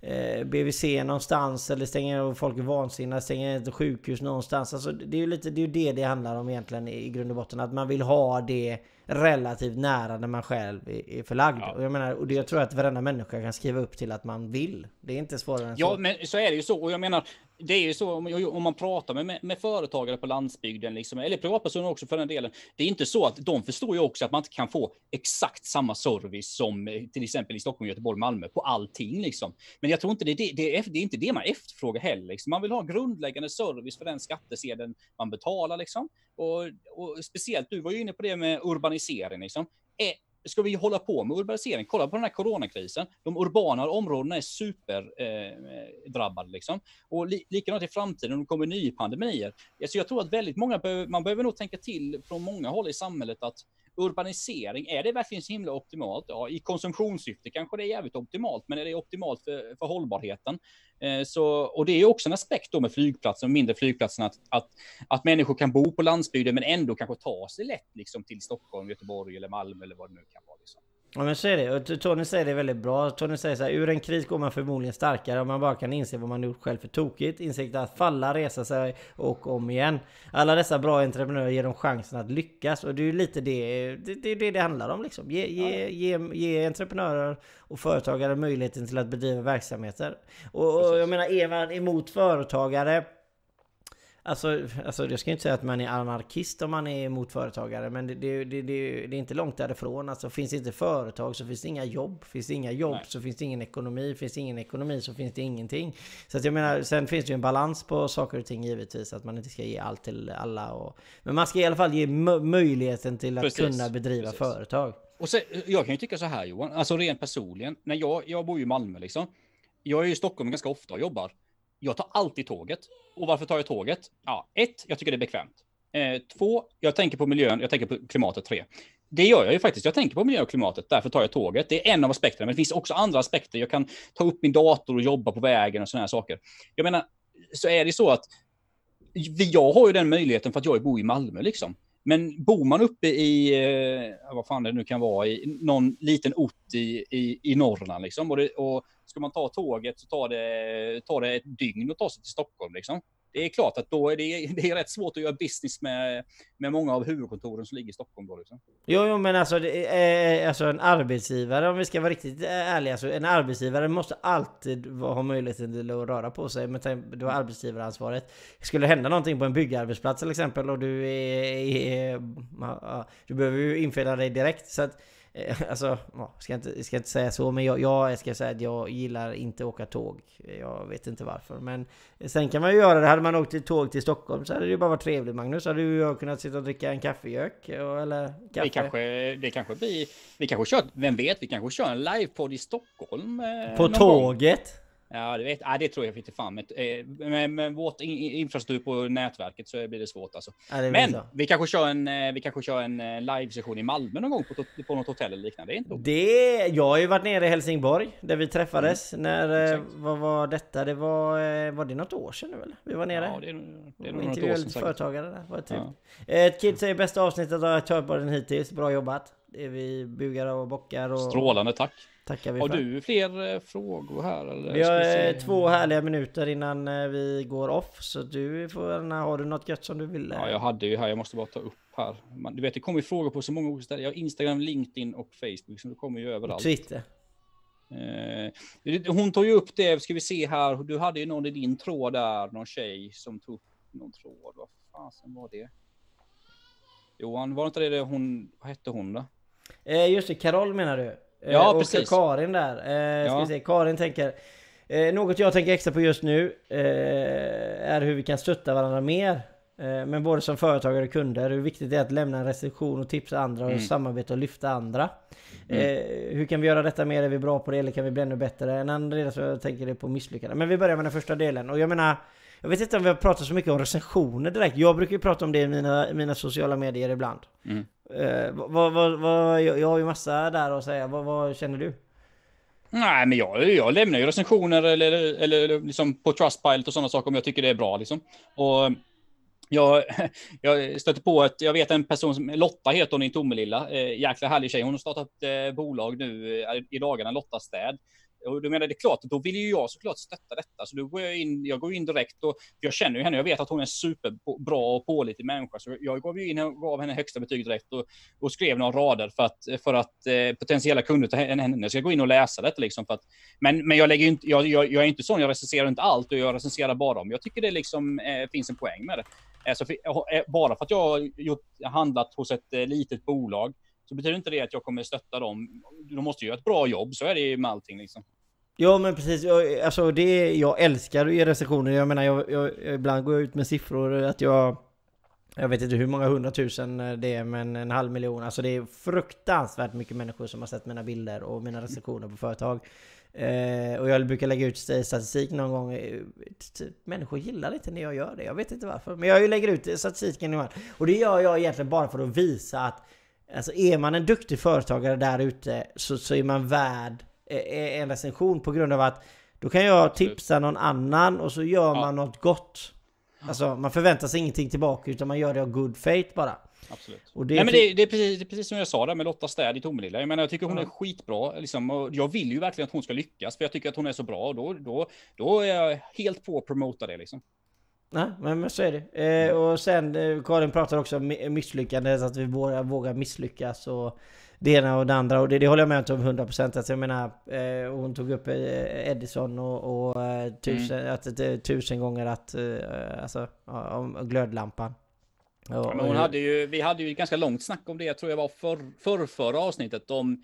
eh, BVC någonstans eller stänger folk är vansinniga, stänger ett sjukhus någonstans. Alltså, det är ju lite det, är det det handlar om egentligen i grund och botten. Att man vill ha det relativt nära när man själv är förlagd. Ja. Och jag menar, och det, jag tror att varenda människa kan skriva upp till att man vill. Det är inte svårare än så. Ja, men så är det ju så. Och jag menar, det är ju så om, om man pratar med, med, företagare på landsbygden, liksom, eller privatpersoner också för den delen. Det är inte så att de förstår ju också att man inte kan få exakt samma service som eh, till exempel i Stockholm, Göteborg, Malmö på allting. Liksom. Men jag tror inte det, det, det, är, det är inte det man efterfrågar heller. Liksom. Man vill ha grundläggande service för den skattesedeln man betalar. Liksom. Och, och speciellt, du var ju inne på det med urbanisering. Liksom. Är ska vi hålla på med urbanisering? Kolla på den här coronakrisen. De urbana områdena är superdrabbade eh, liksom. Och li, likadant i framtiden, om det kommer nya pandemier. Alltså jag tror att väldigt många, behöver, man behöver nog tänka till från många håll i samhället att urbanisering, är det verkligen så himla optimalt? Ja, i konsumtionssyfte kanske det är jävligt optimalt, men är det optimalt för, för hållbarheten? Eh, så, och det är också en aspekt då med flygplatser och mindre flygplatser, att, att, att människor kan bo på landsbygden men ändå kanske ta sig lätt liksom, till Stockholm, Göteborg eller Malmö eller vad det nu kan vara. Liksom. Ja men så är det. Och Tony säger det väldigt bra. Tony säger så här, ur en kris går man förmodligen starkare om man bara kan inse vad man gjort själv för tokigt. Insikt att falla, resa sig och om igen. Alla dessa bra entreprenörer ger dem chansen att lyckas och det är ju lite det det, det, det, det handlar om liksom. Ge, ge, ge, ge entreprenörer och företagare möjligheten till att bedriva verksamheter. Och, och jag menar, är man emot företagare Alltså, alltså jag ska inte säga att man är anarkist om man är emot företagare Men det, det, det, det är inte långt därifrån Alltså finns det inte företag så finns det inga jobb Finns det inga jobb Nej. så finns det ingen ekonomi Finns det ingen ekonomi så finns det ingenting Så att jag menar, sen finns det ju en balans på saker och ting givetvis Att man inte ska ge allt till alla och, Men man ska i alla fall ge möjligheten till att Precis. kunna bedriva Precis. företag och sen, jag kan ju tycka så här Johan, alltså rent personligen, när jag, jag bor ju i Malmö liksom. Jag är i Stockholm ganska ofta och jobbar jag tar alltid tåget. Och varför tar jag tåget? Ja, ett, jag tycker det är bekvämt. Eh, två, jag tänker på miljön, jag tänker på klimatet. Tre, det gör jag ju faktiskt. Jag tänker på miljö och klimatet, därför tar jag tåget. Det är en av aspekterna, men det finns också andra aspekter. Jag kan ta upp min dator och jobba på vägen och sådana här saker. Jag menar, så är det så att jag har ju den möjligheten för att jag bor i Malmö liksom. Men bor man uppe i, eh, vad fan det nu kan vara, i någon liten ort i, i, i Norrland liksom, och, det, och ska man ta tåget så tar det, tar det ett dygn att ta sig till Stockholm liksom det är klart att då är det, det är rätt svårt att göra business med, med många av huvudkontoren som ligger i Stockholm. Då, liksom. Jo, jo, men alltså, är, eh, eh, alltså en arbetsgivare, om vi ska vara riktigt eh, ärliga, alltså, en arbetsgivare måste alltid ha möjligheten till att röra på sig. Men du har arbetsgivaransvaret. Skulle det hända någonting på en byggarbetsplats till exempel och du är, är du behöver ju infinna dig direkt. Så att, alltså, ska inte, ska inte säga så, men jag, jag ska säga att jag gillar inte att åka tåg. Jag vet inte varför. Men sen kan man ju göra det. Hade man åkt tåg till Stockholm så hade det ju bara varit trevligt Magnus. Hade ju jag kunnat sitta och dricka en kaffegök. Eller kaffe. Vi kanske, det kanske blir... Vi kanske kör, vem vet, vi kanske kör en livepodd i Stockholm. Eh, På tåget? Gång. Ja, det, vet, ja, det tror jag inte fan. Med, eh, med vårt infrastruktur på nätverket så blir det svårt alltså. Ja, Men vi kanske kör en, eh, vi kanske kör en eh, livesession i Malmö någon gång på, på något hotell eller liknande. Det, är inte det Jag har ju varit nere i Helsingborg där vi träffades. Mm. När, Exakt. vad var detta? Det var, var det något år sedan nu eller? Vi var nere. Ja, det är, det är nog något år sedan. företagare där. Var ja. Ett kid säger bästa avsnittet av Körpodden hittills. Bra jobbat. Det är vi bugar och bockar och... Strålande tack. Tackar vi Har för. du fler eh, frågor här? Eller vi har två härliga minuter innan eh, vi går off. Så du får har du något gött som du vill? Ja, jag hade ju här. Jag måste bara ta upp här. Du vet, det kommer ju frågor på så många olika ställen. Jag har Instagram, LinkedIn och Facebook. Så det kommer ju överallt. Twitter. Eh, hon tog ju upp det, ska vi se här. Du hade ju någon i din tråd där, någon tjej som tog upp någon tråd. Vad fasen var det? Johan, var inte det hon, vad hette hon då? Just det, Carol menar du? Eh, ja, och precis. Karin där. Eh, ska ja. vi se, Karin tänker... Eh, något jag tänker extra på just nu eh, är hur vi kan stötta varandra mer. Eh, men både som företagare och kunder, hur viktigt det är att lämna en recension och tipsa andra och mm. samarbeta och lyfta andra. Mm. Eh, hur kan vi göra detta mer? Är vi bra på det eller kan vi bli ännu bättre? En annan del så jag tänker det på misslyckande. Men vi börjar med den första delen. Och jag menar, jag vet inte om vi har pratat så mycket om recensioner direkt. Jag brukar ju prata om det i mina, mina sociala medier ibland. Mm. Eh, vad, vad, vad, jag har ju massa där att säga. Vad, vad känner du? Nej, men jag, jag lämnar ju recensioner eller, eller liksom på Trustpilot och sådana saker om jag tycker det är bra. Liksom. Och jag, jag stötte på att jag vet en person som Lotta heter hon i Tomelilla. Eh, jäkla härlig tjej. Hon har startat eh, bolag nu eh, i dagarna, Lotta Städ. Och då menar det är klart, då vill ju jag såklart stötta detta. Så då går jag in, jag går in direkt och jag känner ju henne, jag vet att hon är en superbra och pålitlig människa. Så jag gav ju in och gav henne högsta betyg direkt och, och skrev några rader för att, för att eh, potentiella kunder till henne ska gå in och läsa detta. Liksom för att, men, men jag, lägger inte, jag, jag, jag är inte sån, jag recenserar inte allt och jag recenserar bara om jag tycker det liksom, eh, finns en poäng med det. Alltså, för, eh, bara för att jag har gjort, handlat hos ett eh, litet bolag så betyder inte det att jag kommer stötta dem. De måste göra ett bra jobb, så är det ju med allting liksom. Ja men precis, jag, alltså det, jag älskar att ge recensioner. Jag menar, jag, jag, ibland går jag ut med siffror att jag Jag vet inte hur många hundratusen det är men en halv miljon. Alltså det är fruktansvärt mycket människor som har sett mina bilder och mina recensioner på företag. Eh, och jag brukar lägga ut statistik någon gång. Typ, människor gillar inte när jag gör det. Jag vet inte varför. Men jag lägger ut statistiken ibland. Och det gör jag egentligen bara för att visa att Alltså är man en duktig företagare där ute så, så är man värd eh, en recension på grund av att då kan jag tipsa någon annan och så gör ja. man något gott. Alltså man förväntar sig ingenting tillbaka utan man gör det av good faith bara. Absolut. Och det, Nej, men det, det, är precis, det är precis som jag sa där med Lotta Städ i Tomelilla. Jag menar, jag tycker hon är skitbra. Liksom, och jag vill ju verkligen att hon ska lyckas, för jag tycker att hon är så bra. Och då, då, då är jag helt på att promota det liksom. Nej, men, men så är det. Eh, och sen, eh, Karin pratar också om misslyckande, så att vi vågar, vågar misslyckas och det ena och det andra. Och det, det håller jag med om 100%. Alltså jag menar, eh, hon tog upp eh, Edison och, och eh, tusen, mm. att, tusen gånger att, eh, alltså, om glödlampan. Ja, men hon hade ju, vi hade ju ett ganska långt snack om det, jag tror jag var för, för förra avsnittet, om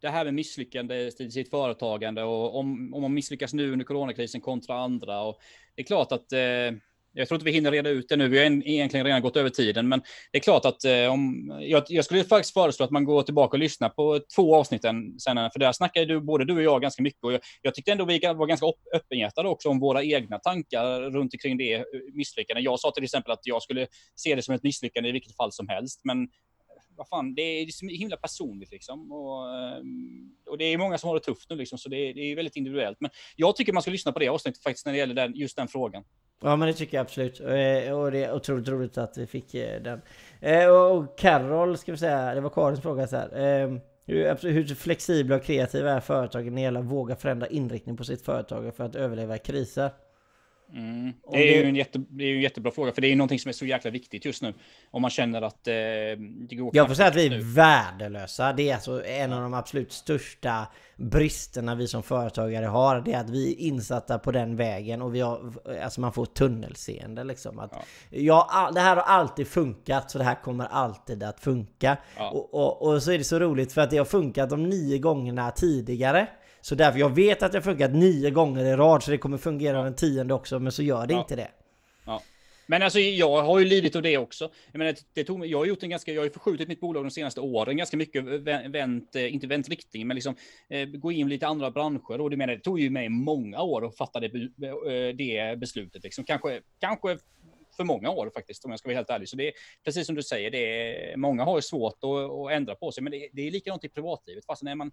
det här med misslyckande i sitt företagande och om, om man misslyckas nu under coronakrisen kontra andra. Och det är klart att eh, jag tror inte vi hinner reda ut det nu. Vi har egentligen redan gått över tiden, men det är klart att eh, om jag, jag, skulle faktiskt föreslå att man går tillbaka och lyssnar på två avsnitten sen, för där snackade du, både du och jag ganska mycket och jag, jag tyckte ändå vi var ganska öppenhjärtade också om våra egna tankar runt omkring det eh, misslyckande. Jag sa till exempel att jag skulle se det som ett misslyckande i vilket fall som helst, men eh, vad fan, det är så himla personligt liksom. Och, eh, och det är många som har det tufft nu liksom, så det är, det är väldigt individuellt. Men jag tycker man ska lyssna på det avsnittet faktiskt när det gäller den, just den frågan. Ja men det tycker jag absolut. Eh, och det är otroligt roligt att vi fick eh, den. Eh, och Carol, ska vi säga, det var Karins fråga så här. Ehm, hur, hur flexibla och kreativa är företagen när det gäller att våga förändra inriktning på sitt företag för att överleva kriser? Mm. Det, är ju en jätte, det är en jättebra fråga, för det är någonting som är så jäkla viktigt just nu. Om man känner att eh, det går Jag får säga att vi är nu. värdelösa. Det är alltså en av de absolut största bristerna vi som företagare har. Det är att vi är insatta på den vägen och vi har, alltså man får tunnelseende liksom. Att, ja. ja, det här har alltid funkat, så det här kommer alltid att funka. Ja. Och, och, och så är det så roligt för att det har funkat de nio gångerna tidigare. Så därför, jag vet att det har funkat nio gånger i rad så det kommer fungera den tionde också, men så gör det ja. inte det. Ja. Men alltså jag har ju lidit av det också. Jag menar, det tog, jag har gjort en ganska, jag har ju förskjutit mitt bolag de senaste åren ganska mycket, vänt, eh, inte vänt riktning, men liksom eh, gå in i lite andra branscher. Och det menar, det tog ju mig många år att fatta det, eh, det beslutet. Liksom. Kanske, kanske för många år faktiskt, om jag ska vara helt ärlig. Så det är precis som du säger, det är, många har svårt att, att ändra på sig, men det, det är likadant i privatlivet. Fast när man,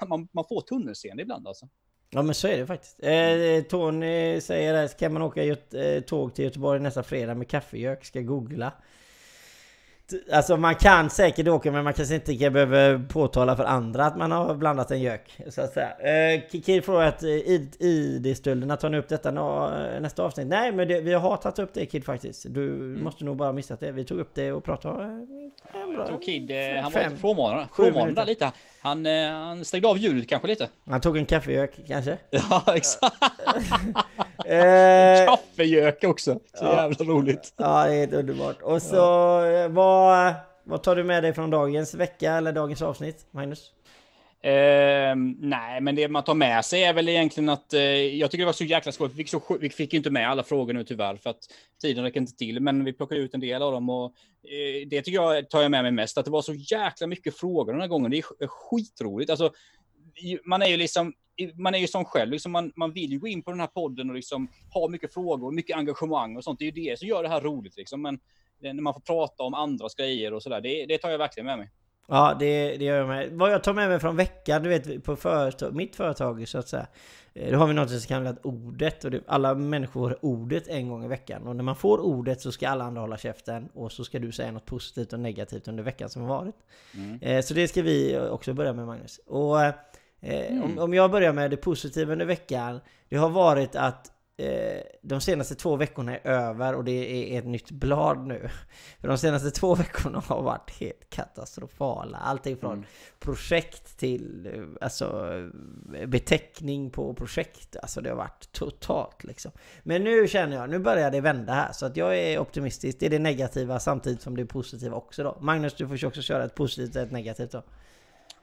man, man får tunnelseende ibland alltså. Ja men så är det faktiskt. Eh, Tony säger där, kan man åka eh, tåg till Göteborg nästa fredag med kaffegök? Ska googla. Alltså man kan säkert åka men man kanske inte behöver påtala för andra att man har blandat en gök. Så att säga. Eh, Kikir frågar att eh, ID-stölderna, tar ni upp detta nästa avsnitt? Nej men det, vi har tagit upp det Kid faktiskt. Du mm. måste nog bara ha missat det. Vi tog upp det och pratade... Eh, jag tror Kid, eh, han var frånvarande lite. Han, eh, han stängde av ljudet kanske lite. Han tog en kaffegök kanske? Ja exakt. Eh, Kaffegök också. Så ja. jävla roligt. Ja, det är helt underbart. Och så, ja. vad, vad tar du med dig från dagens vecka eller dagens avsnitt, Magnus? Eh, nej, men det man tar med sig är väl egentligen att eh, jag tycker det var så jäkla skoj. Vi fick, så, vi fick inte med alla frågor nu tyvärr för att tiden räcker inte till, men vi plockade ut en del av dem och eh, det tycker jag tar jag med mig mest. Att det var så jäkla mycket frågor den här gången. Det är skitroligt. Alltså, man är ju liksom man är ju som själv, liksom man, man vill ju gå in på den här podden och liksom ha mycket frågor, mycket engagemang och sånt. Det är ju det som gör det här roligt liksom. Men när man får prata om andras grejer och sådär, det, det tar jag verkligen med mig. Ja, det, det gör jag med. Vad jag tar med mig från veckan, du vet, på företag, mitt företag så att säga. Eh, då har vi något som kallas ordet och det, alla människor får ordet en gång i veckan. Och när man får ordet så ska alla andra hålla käften och så ska du säga något positivt och negativt under veckan som har varit. Mm. Eh, så det ska vi också börja med Magnus. Och Mm. Om, om jag börjar med det positiva under veckan. Det har varit att eh, de senaste två veckorna är över och det är ett nytt blad nu. För de senaste två veckorna har varit helt katastrofala. Allting från mm. projekt till eh, alltså, beteckning på projekt. Alltså det har varit totalt liksom. Men nu känner jag, nu börjar det vända här. Så att jag är optimistisk. Det är det negativa samtidigt som det är positiva också då. Magnus, du får också köra ett positivt och ett negativt då.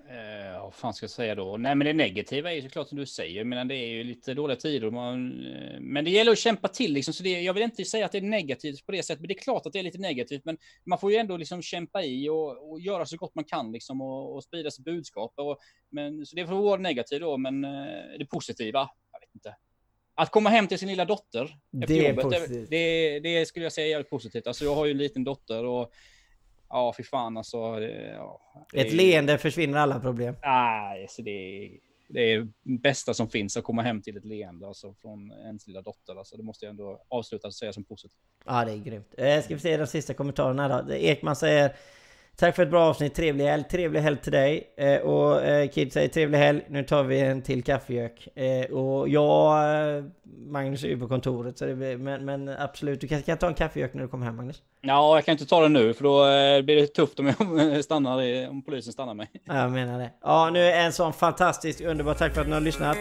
Eh, vad fan ska jag säga då? Nej, men det negativa är ju såklart som du säger. Men det är ju lite dåliga tider. Man, eh, men det gäller att kämpa till liksom. Så det, jag vill inte säga att det är negativt på det sättet. Men det är klart att det är lite negativt. Men man får ju ändå liksom kämpa i och, och göra så gott man kan liksom och, och sprida sitt budskap. Och, men, så det får vara negativt då. Men eh, det positiva, jag vet inte. Att komma hem till sin lilla dotter efter Det är jobbet, det, det, det skulle jag säga är jävligt positivt. Alltså jag har ju en liten dotter och ja, fy fan alltså. Det, ja, det Ett är- leende försvinner alla problem. Nej, så det är det är bästa som finns att komma hem till ett leende alltså, från ens lilla dotter. Alltså, det måste jag ändå avsluta och säga som positivt. Ja, det är grymt. Eh, ska vi se de sista kommentarerna då. Ekman säger Tack för ett bra avsnitt, trevlig helg. Trevlig helg till dig. Eh, och eh, Kid säger trevlig helg. Nu tar vi en till kaffegök. Eh, och jag, eh, Magnus är ju på kontoret. Så det blir, men, men absolut, du kan, kan ta en kaffegök när du kommer hem Magnus. Ja, jag kan inte ta det nu för då eh, blir det tufft om jag stannar om polisen stannar mig. Ja, jag menar det. Ja, nu är en sån fantastisk underbar tack för att ni har lyssnat.